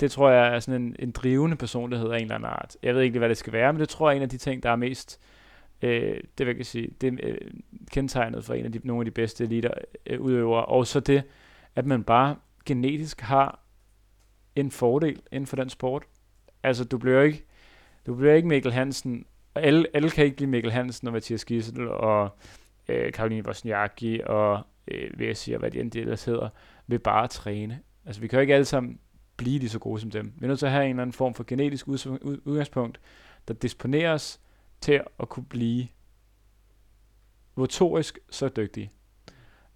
Det tror jeg er sådan en, en drivende personlighed af en eller anden art. Jeg ved ikke, hvad det skal være, men det tror jeg er en af de ting, der er mest øh, det vil jeg sige, det er øh, kendetegnet for en af de, nogle af de bedste eliter øh, udøvere. Og så det, at man bare genetisk har en fordel inden for den sport. Altså, du bliver ikke, du bliver ikke Mikkel Hansen, og alle, alle kan ikke blive Mikkel Hansen og Mathias Gissel og øh, Karoline Wozniacki og øh, vil jeg sige, hvad de end ellers hedder, ved bare at træne. Altså, vi kan jo ikke alle sammen blive lige så gode som dem. Vi er nødt til at have en eller anden form for genetisk udgangspunkt, der disponeres til at kunne blive motorisk så dygtige.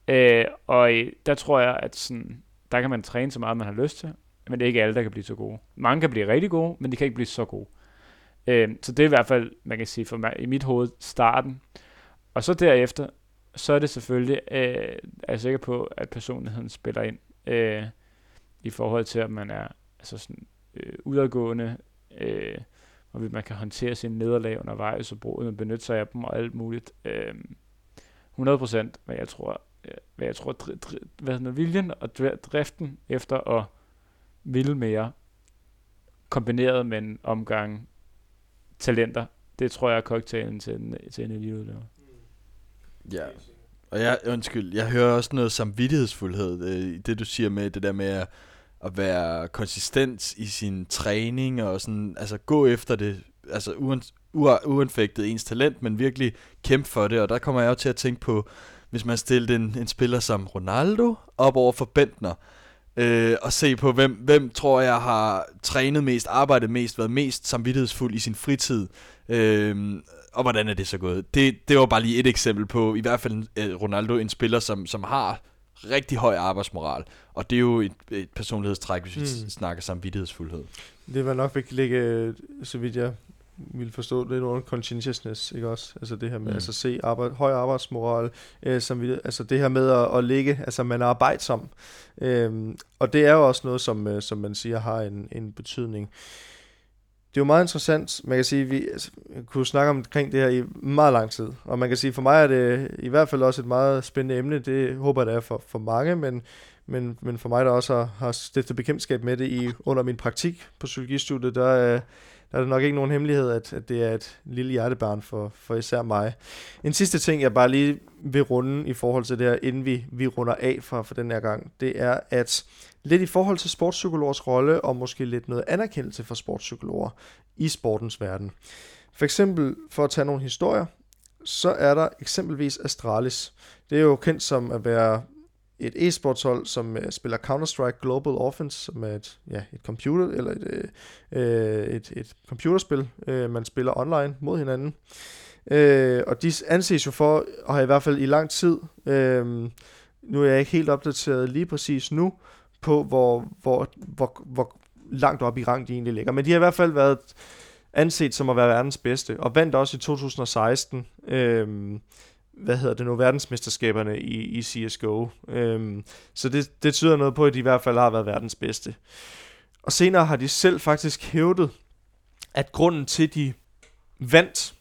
Øh, og øh, der tror jeg, at sådan, der kan man træne så meget, man har lyst til, men det er ikke alle, der kan blive så gode. Mange kan blive rigtig gode, men de kan ikke blive så gode. Øh, så det er i hvert fald, man kan sige for mig, i mit hoved, starten. Og så derefter, så er det selvfølgelig, øh, er jeg sikker på, at personligheden spiller ind øh, i forhold til, at man er altså sådan, øh, udadgående, øh, og man kan håndtere sine nederlag undervejs og bruge, benytte sig af dem og alt muligt. Øh, 100% hvad jeg tror, øh, hvad jeg tror, dri, dri, hvad hedder, viljen og driften efter at ville mere, kombineret med en omgang talenter, det tror jeg er cocktailen til en, til en eliteudløber. Mm.
Ja, og jeg, undskyld, jeg hører også noget samvittighedsfuldhed øh, i det, du siger med det der med at, at være konsistent i sin træning og sådan, altså gå efter det, altså uden, uanfægtet ens talent, men virkelig kæmpe for det. Og der kommer jeg jo til at tænke på, hvis man stillede en, en spiller som Ronaldo op over for Bentner, øh, og se på, hvem, hvem tror jeg har trænet mest, arbejdet mest, været mest samvittighedsfuld i sin fritid. Øh, og hvordan er det så gået? Det, det var bare lige et eksempel på, i hvert fald øh, Ronaldo, en spiller, som, som har rigtig høj arbejdsmoral. Og det er jo et, et personlighedstræk, hvis vi mm. snakker samvittighedsfuldhed.
Det var nok ikke ligge, så vidt jeg vil forstå det under conscientiousness, ikke også? Altså det her med mm. altså se arbejde, høj arbejdsmoral, øh, som vi, altså det her med at, at ligge, altså man er arbejdsom. Øhm, og det er jo også noget, som, øh, som man siger har en, en betydning. Det er jo meget interessant. Man kan sige, at vi altså, kunne snakke omkring det her i meget lang tid. Og man kan sige, for mig er det i hvert fald også et meget spændende emne. Det håber jeg, det er for, for mange, men, men, men for mig, der også har, har stiftet bekendtskab med det i, under min praktik på psykologistudiet, der, øh, der er det nok ikke nogen hemmelighed, at, at det er et lille hjertebarn for, for især mig. En sidste ting, jeg bare lige vil runde i forhold til det her, inden vi, vi runder af for, for den her gang, det er, at lidt i forhold til sportspsykologers rolle, og måske lidt noget anerkendelse for sportspsykologer i sportens verden. For eksempel, for at tage nogle historier, så er der eksempelvis Astralis. Det er jo kendt som at være et e-sportshold, som uh, spiller Counter-Strike Global Offense, som er et, ja, et computer eller et, øh, øh, et, et computerspil, øh, man spiller online mod hinanden. Øh, og de anses jo for, og har i hvert fald i lang tid, øh, nu er jeg ikke helt opdateret lige præcis nu, på hvor, hvor, hvor, hvor langt op i rang de egentlig ligger. Men de har i hvert fald været anset som at være verdens bedste, og vandt også i 2016 øh, hvad hedder det nu, verdensmesterskaberne i, i CSGO. Øh, så det, det tyder noget på, at de i hvert fald har været verdens bedste. Og senere har de selv faktisk hævdet, at grunden til, at de vandt,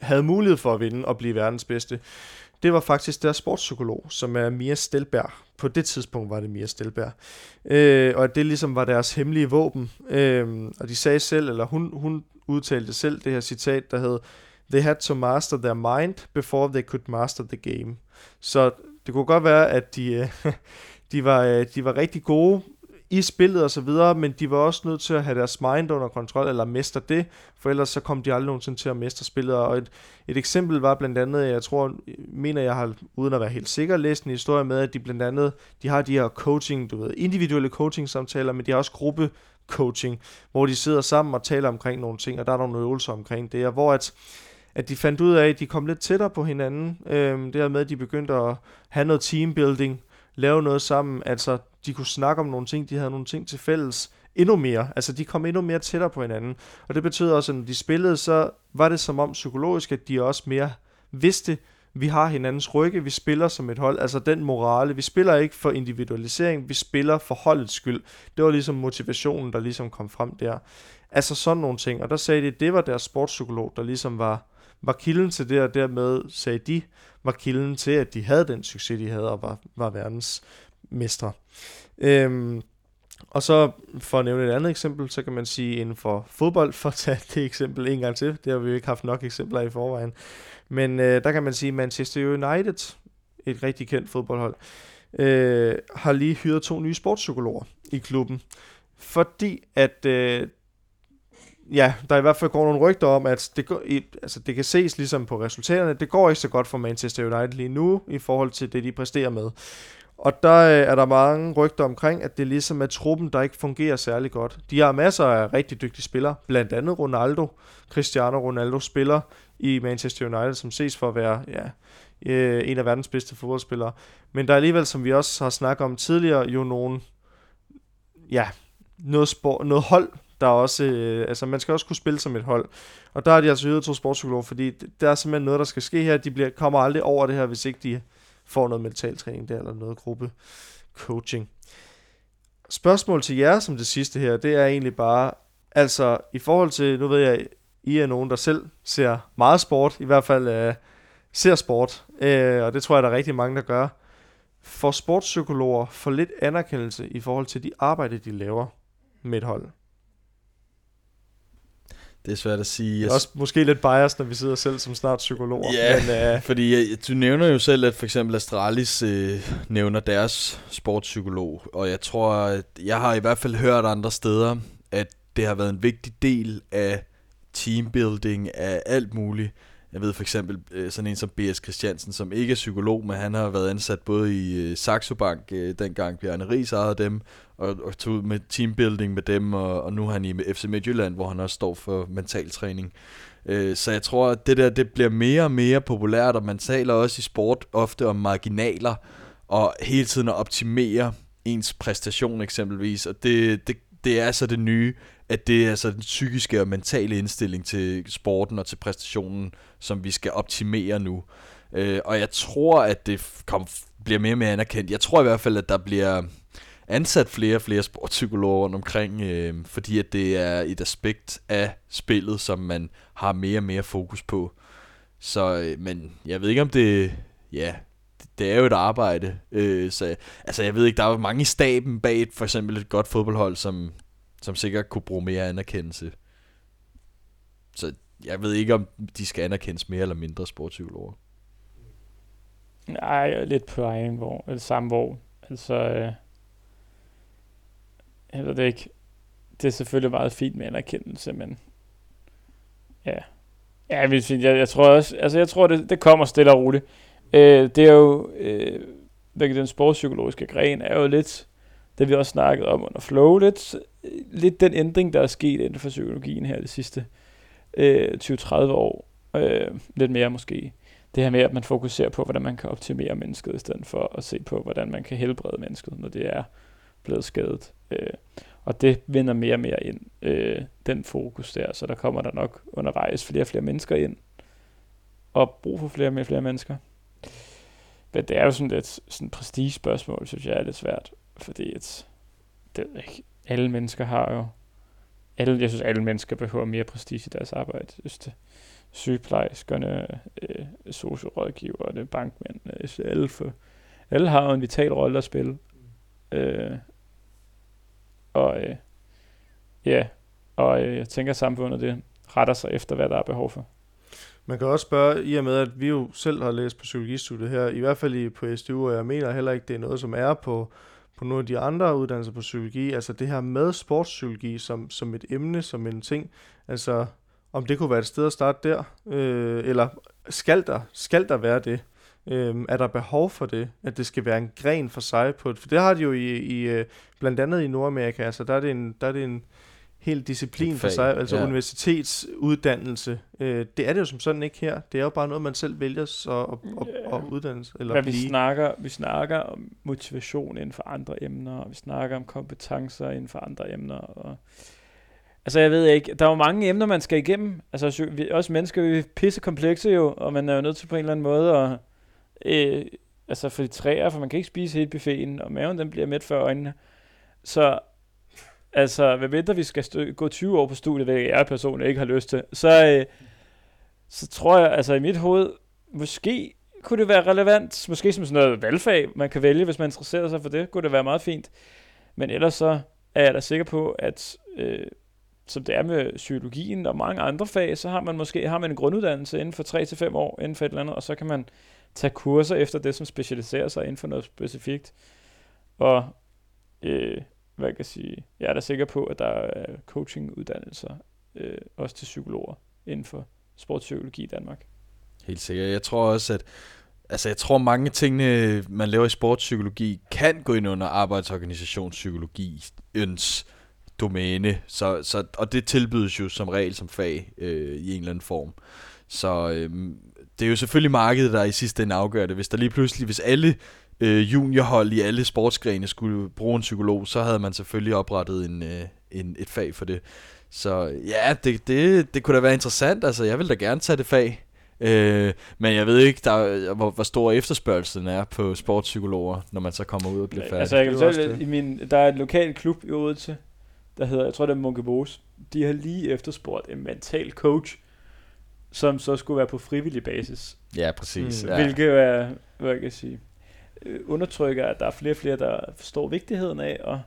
havde mulighed for at vinde og blive verdens bedste, det var faktisk deres sportspsykolog, som er Mia Stelberg. På det tidspunkt var det Mia Stelberg. Øh, og at det ligesom var deres hemmelige våben. Øh, og de sagde selv, eller hun, hun udtalte selv det her citat, der hed, they had to master their mind before they could master the game. Så det kunne godt være, at de, øh, de, var, øh, de var rigtig gode i spillet og så videre, men de var også nødt til at have deres mind under kontrol, eller mestre det, for ellers så kom de aldrig nogensinde til at mestre spillet. Og et, et eksempel var blandt andet, jeg tror, mener jeg har, uden at være helt sikker, læst en historie med, at de blandt andet, de har de her coaching, du ved, individuelle coaching samtaler, men de har også gruppe coaching, hvor de sidder sammen og taler omkring nogle ting, og der er nogle øvelser omkring det, og hvor at at de fandt ud af, at de kom lidt tættere på hinanden. Øhm, det her med, at de begyndte at have noget teambuilding, lave noget sammen, altså de kunne snakke om nogle ting, de havde nogle ting til fælles endnu mere. Altså de kom endnu mere tættere på hinanden. Og det betød også, at når de spillede, så var det som om psykologisk, at de også mere vidste, vi har hinandens rygge, vi spiller som et hold, altså den morale, vi spiller ikke for individualisering, vi spiller for holdets skyld. Det var ligesom motivationen, der ligesom kom frem der. Altså sådan nogle ting, og der sagde de, at det var deres sportspsykolog, der ligesom var, var kilden til det, og dermed sagde de, var kilden til, at de havde den succes, de havde, og var, var verdensmestre. Øhm, og så for at nævne et andet eksempel, så kan man sige inden for fodbold, for at tage det eksempel en gang til, det har vi jo ikke haft nok eksempler i forvejen, men øh, der kan man sige Manchester United, et rigtig kendt fodboldhold, øh, har lige hyret to nye sportspsykologer i klubben, fordi at øh, ja, der i hvert fald går nogle rygter om, at det, går, i, altså det kan ses ligesom på resultaterne, det går ikke så godt for Manchester United lige nu, i forhold til det, de præsterer med. Og der øh, er der mange rygter omkring, at det ligesom er truppen, der ikke fungerer særlig godt. De har masser af rigtig dygtige spillere, blandt andet Ronaldo. Cristiano Ronaldo spiller i Manchester United, som ses for at være ja, øh, en af verdens bedste fodboldspillere. Men der er alligevel, som vi også har snakket om tidligere, jo nogle, ja, noget, spor, noget hold, der er også, øh, altså man skal også kunne spille som et hold. Og der har de altså hyret to sportspsykologer, fordi der er simpelthen noget, der skal ske her. De bliver, kommer aldrig over det her, hvis ikke de får noget mentaltræning der, eller noget gruppe coaching. Spørgsmål til jer som det sidste her, det er egentlig bare, altså i forhold til, nu ved jeg, I er nogen, der selv ser meget sport, i hvert fald øh, ser sport, øh, og det tror jeg, der er rigtig mange, der gør. For sportspsykologer for lidt anerkendelse i forhold til de arbejde, de laver med et hold?
Det er svært at sige.
Er også måske lidt bias, når vi sidder selv som snart psykologer.
Ja, men, uh... fordi du nævner jo selv, at for eksempel Astralis øh, nævner deres sportspsykolog, og jeg tror, at jeg har i hvert fald hørt andre steder, at det har været en vigtig del af teambuilding, af alt muligt, jeg ved for eksempel øh, sådan en som B.S. Christiansen, som ikke er psykolog, men han har været ansat både i øh, Saxo Bank, øh, dengang Bjarne Ries ejede dem, og, og tog ud med teambuilding med dem, og, og nu er han i FC Midtjylland, hvor han også står for mental træning. Så jeg tror, at det der det bliver mere og mere populært, og man taler også i sport ofte om marginaler, og hele tiden at optimere ens præstation eksempelvis, og det, det, det er så det nye, at det er så den psykiske og mentale indstilling til sporten og til præstationen, som vi skal optimere nu. Øh, og jeg tror, at det kom, bliver mere og mere anerkendt. Jeg tror i hvert fald, at der bliver ansat flere og flere sportspsykologer rundt omkring, øh, fordi at det er et aspekt af spillet, som man har mere og mere fokus på. Så, øh, men jeg ved ikke om det, ja, det er jo et arbejde. Øh, så, altså jeg ved ikke, der er mange i staben bag et, for eksempel et godt fodboldhold, som, som sikkert kunne bruge mere anerkendelse. Så jeg ved ikke, om de skal anerkendes mere eller mindre sportspsykologer.
Nej, lidt på egen hvor, eller samme hvor. Altså, øh, jeg ved det ikke. Det er selvfølgelig meget fint med anerkendelse, men ja. Ja, jeg, jeg, jeg tror også, altså jeg tror, det, det kommer stille og roligt. Øh, det er jo, øh, den sportspsykologiske gren er jo lidt, det vi også snakket om under flow, lidt, lidt den ændring, der er sket inden for psykologien her de sidste øh, 20-30 år. Øh, lidt mere måske. Det her med, at man fokuserer på, hvordan man kan optimere mennesket, i stedet for at se på, hvordan man kan helbrede mennesket, når det er blevet skadet. Øh, og det vinder mere og mere ind, øh, den fokus der, så der kommer der nok undervejs flere og flere mennesker ind, og brug for flere og flere mennesker. Men det er jo sådan lidt sådan prestige spørgsmål, synes jeg er lidt svært, fordi et, det, ikke, alle mennesker har jo, alle, jeg synes alle mennesker behøver mere prestige i deres arbejde. Jeg synes det, sygeplejerskerne, øh, sociorådgiverne, bankmænd, øh, alle, for, alle har jo en vital rolle at spille. Øh, og øh, ja, og øh, jeg tænker, at samfundet det retter sig efter, hvad der er behov for.
Man kan også spørge, i og med at vi jo selv har læst på psykologistudiet her, i hvert fald på SDU, og jeg mener heller ikke, det er noget, som er på, på nogle af de andre uddannelser på psykologi, altså det her med sportspsykologi som, som et emne, som en ting, altså om det kunne være et sted at starte der, øh, eller skal der, skal der være det? Øh, er der behov for det, at det skal være en gren for sig på For det har de jo i, i øh, blandt andet i Nordamerika, altså der er det en, der er det en hel disciplin for sig, altså ja. universitetsuddannelse. Øh, det er det jo som sådan ikke her. Det er jo bare noget, man selv vælger så at, at, at, at uddanne
Eller Men vi snakker, vi snakker om motivation inden for andre emner, og vi snakker om kompetencer inden for andre emner. Og altså jeg ved ikke, der er jo mange emner, man skal igennem. Altså vi, også mennesker, vi er pisse komplekse jo, og man er jo nødt til på en eller anden måde at øh, altså filtrere, for man kan ikke spise hele buffeten, og maven den bliver mæt før øjnene. Så Altså, hvad ved vi skal stø- gå 20 år på studiet, hvilket jeg personligt ikke har lyst til, så, øh, så tror jeg, altså i mit hoved, måske kunne det være relevant, måske som sådan noget valgfag, man kan vælge, hvis man interesserer sig for det, kunne det være meget fint. Men ellers så er jeg da sikker på, at øh, som det er med psykologien og mange andre fag, så har man måske har man en grunduddannelse inden for 3 til år inden for et eller andet, og så kan man tage kurser efter det, som specialiserer sig inden for noget specifikt. Og øh, hvad jeg kan sige, jeg er da sikker på, at der er coachinguddannelser øh, også til psykologer inden for sportspsykologi i Danmark.
Helt sikkert. Jeg tror også, at altså jeg tror mange tingene, man laver i sportspsykologi, kan gå ind under arbejdsorganisationspsykologiens domæne, så, så, og det tilbydes jo som regel som fag øh, i en eller anden form. Så øh, det er jo selvfølgelig markedet, der i sidste ende afgør det. Hvis der lige pludselig, hvis alle øh, juniorhold i alle sportsgrene skulle bruge en psykolog, så havde man selvfølgelig oprettet en, øh, en, et fag for det. Så ja, det, det, det kunne da være interessant. Altså, jeg vil da gerne tage det fag. Øh, men jeg ved ikke, der, hvor, hvor stor efterspørgselen er på sportspsykologer, når man så kommer ud og bliver færdig.
Altså, jeg kan fortælle, i min, der er et lokal klub i Odense, der hedder, jeg tror det er Munkebos. De har lige efterspurgt en mental coach, som så skulle være på frivillig basis.
Ja, præcis.
Mm.
Ja.
Hvilket er, hvad jeg kan sige, øh, undertrykker, at der er flere og flere, der forstår vigtigheden af at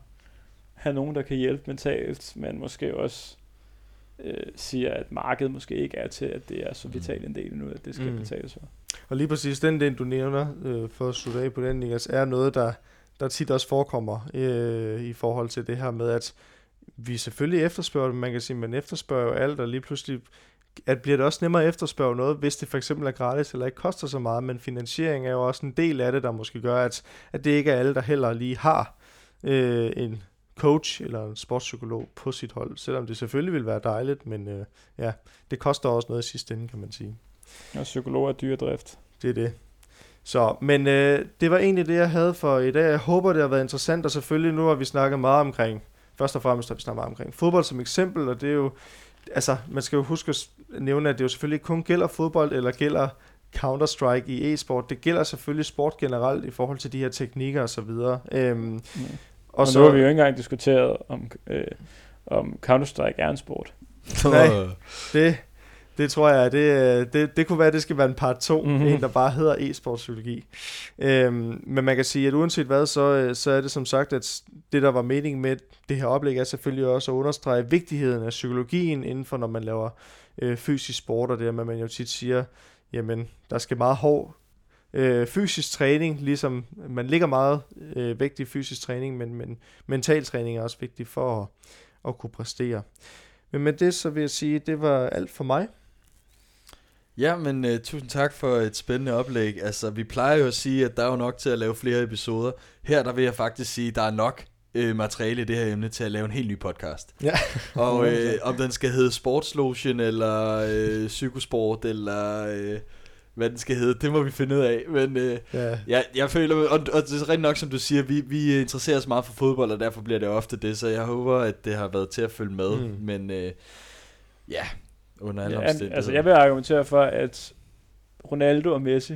have nogen, der kan hjælpe mentalt, men måske også øh, siger, at markedet måske ikke er til, at det er så vital en del nu, at det skal
Mm.
mm. betales for.
Og lige præcis den, den du nævner, øh, for at slutte af på den, Niklas, er noget, der, der tit også forekommer øh, i forhold til det her med, at vi selvfølgelig efterspørger det, man kan sige, man efterspørger jo alt, og lige pludselig at bliver det også nemmere at efterspørge noget, hvis det for eksempel er gratis eller ikke koster så meget, men finansiering er jo også en del af det, der måske gør, at, at det ikke er alle, der heller lige har øh, en coach eller en sportspsykolog på sit hold, selvom det selvfølgelig vil være dejligt, men øh, ja, det koster også noget i sidste ende, kan man sige.
Og psykologer er dyredrift.
Det er det. Så, men øh, det var egentlig det, jeg havde for i dag. Jeg håber, det har været interessant, og selvfølgelig nu har vi snakket meget omkring, først og fremmest har vi snakket meget omkring fodbold som eksempel, og det er jo, altså, man skal jo huske at nævne, at det jo selvfølgelig ikke kun gælder fodbold, eller gælder Counter-Strike i e-sport. Det gælder selvfølgelig sport generelt i forhold til de her teknikker og så videre. Øhm,
Mm.
og
Og
så,
har vi jo ikke engang diskuteret, om, øh, om Counter-Strike er en sport.
Nej. det, det tror jeg, det, det, det kunne være, det skal være en part 2,
Mhm.
mm-hmm. en der bare hedder e-sportspsykologi. Øhm, men man kan sige, at uanset hvad, så, øh, så er det som sagt, at det der var meningen med det her oplæg, er selvfølgelig også at understrege vigtigheden af psykologien inden for, når man laver øh, fysisk sport, og det er, med, at man jo tit siger, jamen, der skal meget hård øh, fysisk træning, ligesom man ligger meget øh, vægt i fysisk træning, men, men mental træning er også vigtig for at, at kunne præstere. Men med det, så vil jeg sige, det var alt for mig.
Ja, men uh, tusind tak for et spændende oplæg. Altså, vi plejer jo at sige, at der er jo nok til at lave flere episoder. Her, der vil jeg faktisk sige, at der er nok øh, materiale i det her emne til at lave en helt ny podcast.
Ja.
Og øh, om den skal hedde Sportslotion, eller øh, Psykosport, eller øh, hvad den skal hedde, det må vi finde ud af. Men øh,
Ja,
ja, jeg føler, og, og det er rigtig nok, som du siger, vi, vi interesserer os meget for fodbold, og derfor bliver det ofte det, så jeg håber, at det har været til at følge med.
Mm.
Men øh, ja, under alle
Ja,
omstændigheder.
altså, jeg vil argumentere for, at Ronaldo og Messi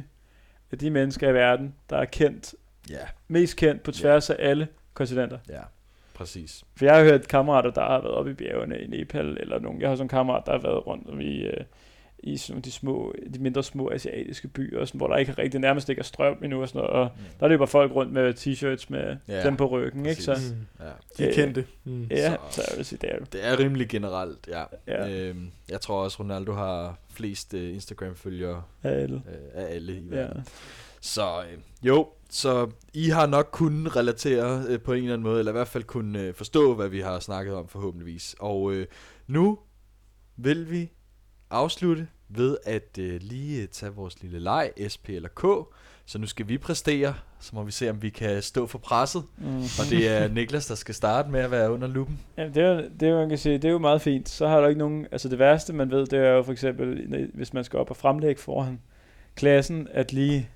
er de mennesker i verden, der er kendt,
Ja,
mest kendt på tværs af alle kontinenter.
ja, præcis.
For jeg har hørt kammerater, der har været oppe i bjergene i Nepal, eller nogen. Jeg har sådan en kammerat, der har været rundt om i, øh, i sådan de, små, de mindre små asiatiske byer, sådan, hvor der ikke rigtig nærmest ikke er strøm endnu. Og, sådan noget, og
Mm.
der løber folk rundt med t-shirts med
Ja,
ja, dem på ryggen, ikke? Så,
præcis.
mm.
Ja.
de er kendte. Mm.
ja,
Så-
så jeg vil sige, det er jo.
Det er rimelig generelt, ja.
Ja.
Øhm, jeg tror også, Ronaldo har flest øh, Instagram-følgere
Alle.
øh, af alle i
Ja.
verden. Så øh, jo, så I har nok kunnet relatere øh, på en eller anden måde, eller i hvert fald kunne øh, forstå, hvad vi har snakket om forhåbentligvis. Og øh, nu vil vi afslutte ved at øh, lige tage vores lille leg, SP eller K. Så nu skal vi præstere, så må vi se, om vi kan stå for presset.
Mm.
Og det er Niklas, der skal starte med at være under lupen.
Ja, det er, jo- det er, jo, man kan sige, det er jo meget fint. Så har der ikke nogen... Altså det værste, man ved, det er jo for eksempel, hvis man skal op og fremlægge foran klassen, at lige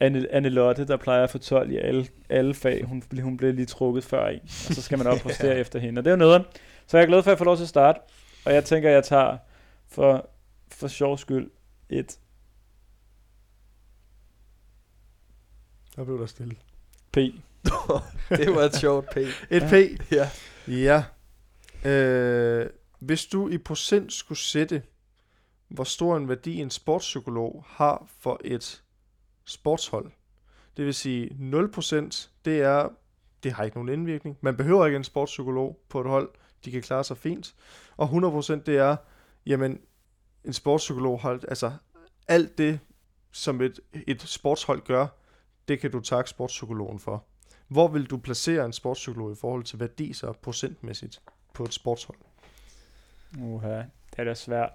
Anne, Anne Lotte, der plejer at få 12 i alle, alle fag, hun, hun blev lige trukket før en, og så skal man op og præstere
Ja.
efter hende. Og det er jo noget. Så jeg er glad for, at jeg får lov til at starte. Og jeg tænker, at jeg tager for, for sjov skyld et
Der blev der stille.
P.
det var et sjovt P.
Et P.
Ja.
Ja. Øh, hvis du i procent skulle sætte, hvor stor en værdi en sportspsykolog har for et sportshold. Det vil sige 0% det er, det har ikke nogen indvirkning. Man behøver ikke en sportspsykolog på et hold. De kan klare sig fint. Og 100% det er, jamen en sportspsykolog har, altså alt det, som et, et sportshold gør, det kan du takke sportspsykologen for. Hvor vil du placere en sportspsykolog i forhold til værdi så procentmæssigt på et sportshold?
Uha, det er da svært.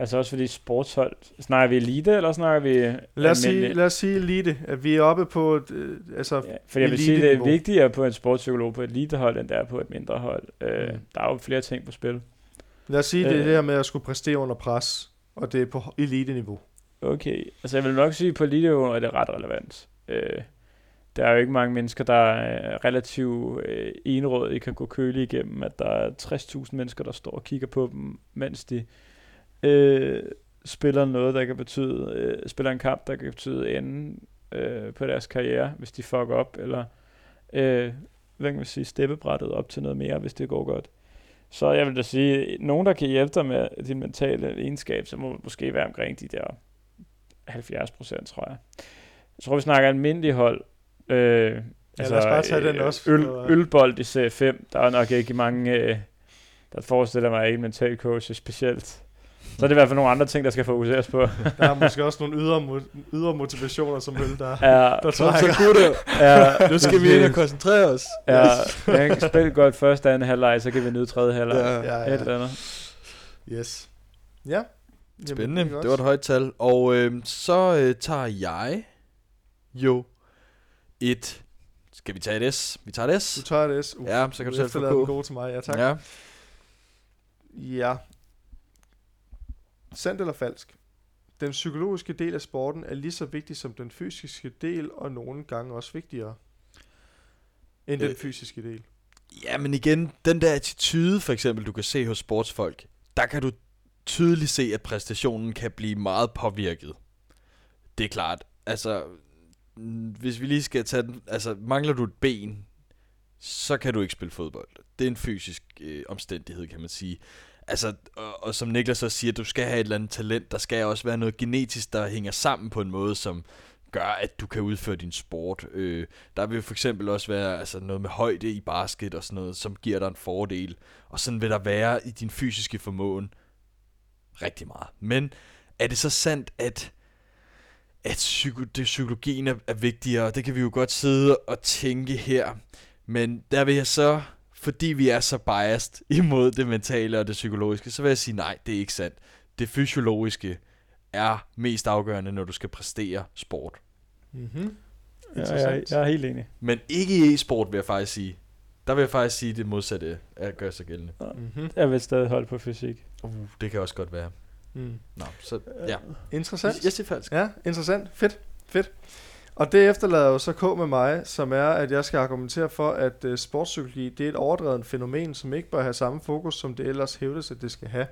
Altså også fordi sportshold, snakker vi elite, eller snakker vi
Lad os, sige, lad os sige elite, at vi er oppe på et, øh, altså
Ja, for jeg vil sige, det er
elite-niveau.
vigtigere på en sportspsykolog på et elitehold, end det er på et mindre hold. Øh,
Mm.
Der er jo flere ting på spil.
Lad os sige, det er
Øh.
det her med at skulle præstere under pres, og det er på elite-niveau.
Okay, altså jeg vil nok sige, på elite er det ret relevant. Øh, der er jo ikke mange mennesker, der er relativt øh, enrådige, kan gå køle igennem, at der er 60.000 mennesker, der står og kigger på dem, mens de øh, spiller noget, der kan betyde, øh, spiller en kamp, der kan betyde enden øh, på deres karriere, hvis de fucker op, eller øh, hvad kan man sige, steppebrættet op til noget mere, hvis det går godt. Så jeg vil da sige, nogen, der kan hjælpe dig med din mentale egenskab, så må måske være omkring de der 70 procent, tror jeg. Jeg tror, vi snakker almindelig hold. Øh,
Ja, lad os bare tage den også,
Øl, ølbold i serie 5, der er nok ikke mange, øh, der forestiller mig, at en mental coach er specielt. Så er det i hvert fald nogle andre ting, der skal fokuseres på.
Der er måske også nogle ydre, mo- ydre motivationer, som øl, der,
Ja,
der
Så,
trækker.
så gutter,
ja,
nu skal vi ind og koncentrere os.
Ja, kan spille godt første anden halvleg, så kan vi nyde tredje halvleg.
Ja.
Ja,
Ja. Et eller andet.
Yes. Ja. Jamen,
Spændende,
er
det, det var et højt tal. Og øh, så øh, tager jeg jo et... Skal vi tage et S? Vi tager et
Du
S.
tager det S. Uh,
Ja, så kan du selv få
efterlader den
K.
gode til mig. Ja, tak.
Ja.
Ja. Sandt eller falsk? Den psykologiske del af sporten er lige så vigtig som den fysiske del, og nogle gange også vigtigere end den
Øh.
fysiske del.
ja, men igen, den der attitude for eksempel, du kan se hos sportsfolk, der kan du tydeligt se, at præstationen kan blive meget påvirket. Det er klart. Altså, hvis vi lige skal tage den, altså mangler du et ben, så kan du ikke spille fodbold. Det er en fysisk øh, omstændighed, kan man sige. Altså, og, og som Niklas også siger, du skal have et eller andet talent. Der skal også være noget genetisk, der hænger sammen på en måde, som gør, at du kan udføre din sport. Øh, der vil for eksempel også være altså, noget med højde i basket og sådan noget, som giver dig en fordel. Og sådan vil der være i din fysiske formåen rigtig meget. Men er det så sandt, at at psyko, det, psykologien er, er vigtigere, det kan vi jo godt sidde og tænke her. Men der vil jeg så, fordi vi er så biased imod det mentale og det psykologiske, så vil jeg sige nej, det er ikke sandt. Det fysiologiske er mest afgørende, når du skal præstere sport.
Mm-hmm.
Ja, jeg, jeg er helt enig.
Men ikke i e-sport, vil jeg faktisk sige. Der vil jeg faktisk sige, at det modsatte er gør sig gældende.
Mm-hmm.
Jeg vil stadig holde på fysik.
Uh, det kan også godt være.
Mm.
Nå, så ja.
Interessant.
Jeg siger falsk.
Ja, interessant. Fedt. Fedt. Og det efterlader jo så K med mig, som er, at jeg skal argumentere for, at uh, sportspsykologi det er et overdrevet fænomen, som ikke bør have samme fokus, som det ellers hævdes, at det skal have.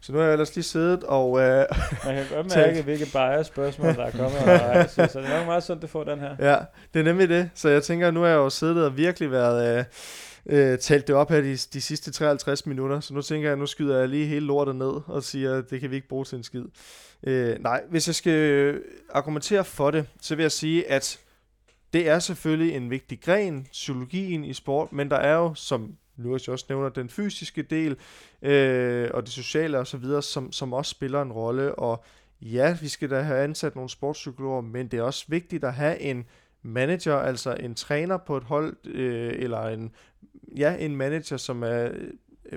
Så nu har jeg ellers lige siddet og... Uh,
Man kan godt mærke, hvilke bias spørgsmål, der er kommet undervejs. Så det er nok meget sundt, at få den her.
ja, det er nemlig det. Så jeg tænker, nu har jeg jo siddet og virkelig været... Uh, uh, talt det op her de, de sidste 53 minutter, så nu tænker jeg, nu skyder jeg lige hele lortet ned og siger, at det kan vi ikke bruge til en skid. Øh, nej, hvis jeg skal øh, argumentere for det, så vil jeg sige, at det er selvfølgelig en vigtig gren, psykologien i sport, men der er jo, som Lukas også nævner, den fysiske del øh, og det sociale osv., som, som også spiller en rolle. Og ja, vi skal da have ansat nogle sportspsykologer, men det er også vigtigt at have en manager, altså en træner på et hold, øh, eller en, ja, en manager, som er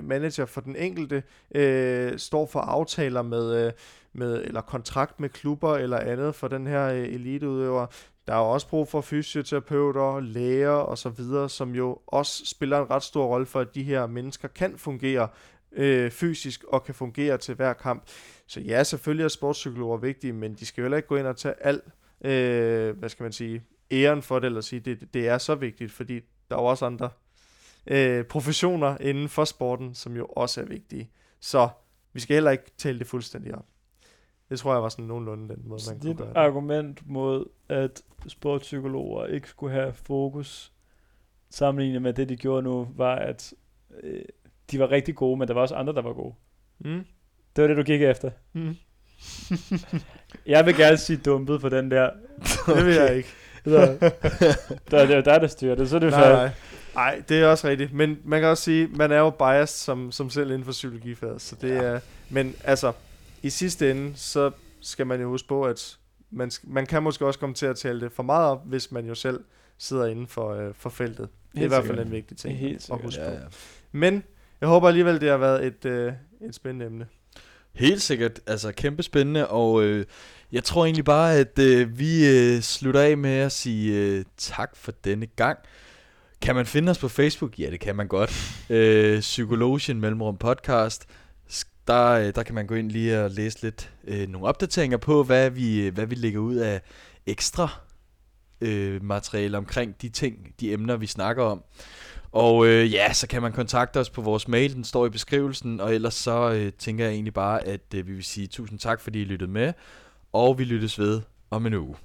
manager for den enkelte, øh, står for aftaler med, øh, med, eller kontrakt med klubber eller andet for den her øh, eliteudøver. Der er jo også brug for fysioterapeuter, læger og så videre, som jo også spiller en ret stor rolle for, at de her mennesker kan fungere øh, fysisk og kan fungere til hver kamp. Så ja, selvfølgelig er sportspsykologer vigtige, men de skal jo heller ikke gå ind og tage al, øh, hvad skal man sige, æren for det, eller sige, det, det er så vigtigt, fordi der er jo også andre øh, professioner inden for sporten, som jo også er vigtige. Så vi skal heller ikke tale det fuldstændig op. Det tror jeg var sådan nogenlunde den måde, man kunne gøre det.
argument mod, at sportspsykologer ikke skulle have fokus sammenlignet med det, de gjorde nu, var, at øh, de var rigtig gode, men der var også andre, der var gode.
Mm.
Det var det, du gik efter.
Mm.
Jeg vil gerne sige dumpet på den der.
Det vil jeg ikke.
Der, der, der er der styrer det, så er det
Nej,
færdigt.
Nej. Ej, det er også rigtigt. Men man kan også sige, man er jo biased som, som selv inden for psykologifaget. Så det
Ja.
er, men altså, i sidste ende, så skal man jo huske på, at man, man kan måske også komme til at tale det for meget op, hvis man jo selv sidder inden for, øh, for feltet. Det er i hvert fald
sikkert.
en vigtig ting
Helt
at huske
Ja,
på.
ja.
Men jeg håber alligevel, det har været et, øh, et spændende emne.
Helt sikkert, altså kæmpe spændende, og øh, jeg tror egentlig bare, at øh, vi øh, slutter af med at sige øh, tak for denne gang. Kan man finde os på Facebook? Ja, det kan man godt. Øh, Psykologien Mellemrum Podcast. Der, øh, der kan man gå ind lige og læse lidt øh, nogle opdateringer på, hvad vi, øh, hvad vi lægger ud af ekstra øh, materiale omkring de ting, de emner, vi snakker om. Og øh, ja, så kan man kontakte os på vores mail, den står i beskrivelsen, og ellers så øh, tænker jeg egentlig bare, at øh, vi vil sige tusind tak, fordi I lyttede med, og vi lyttes ved om en uge.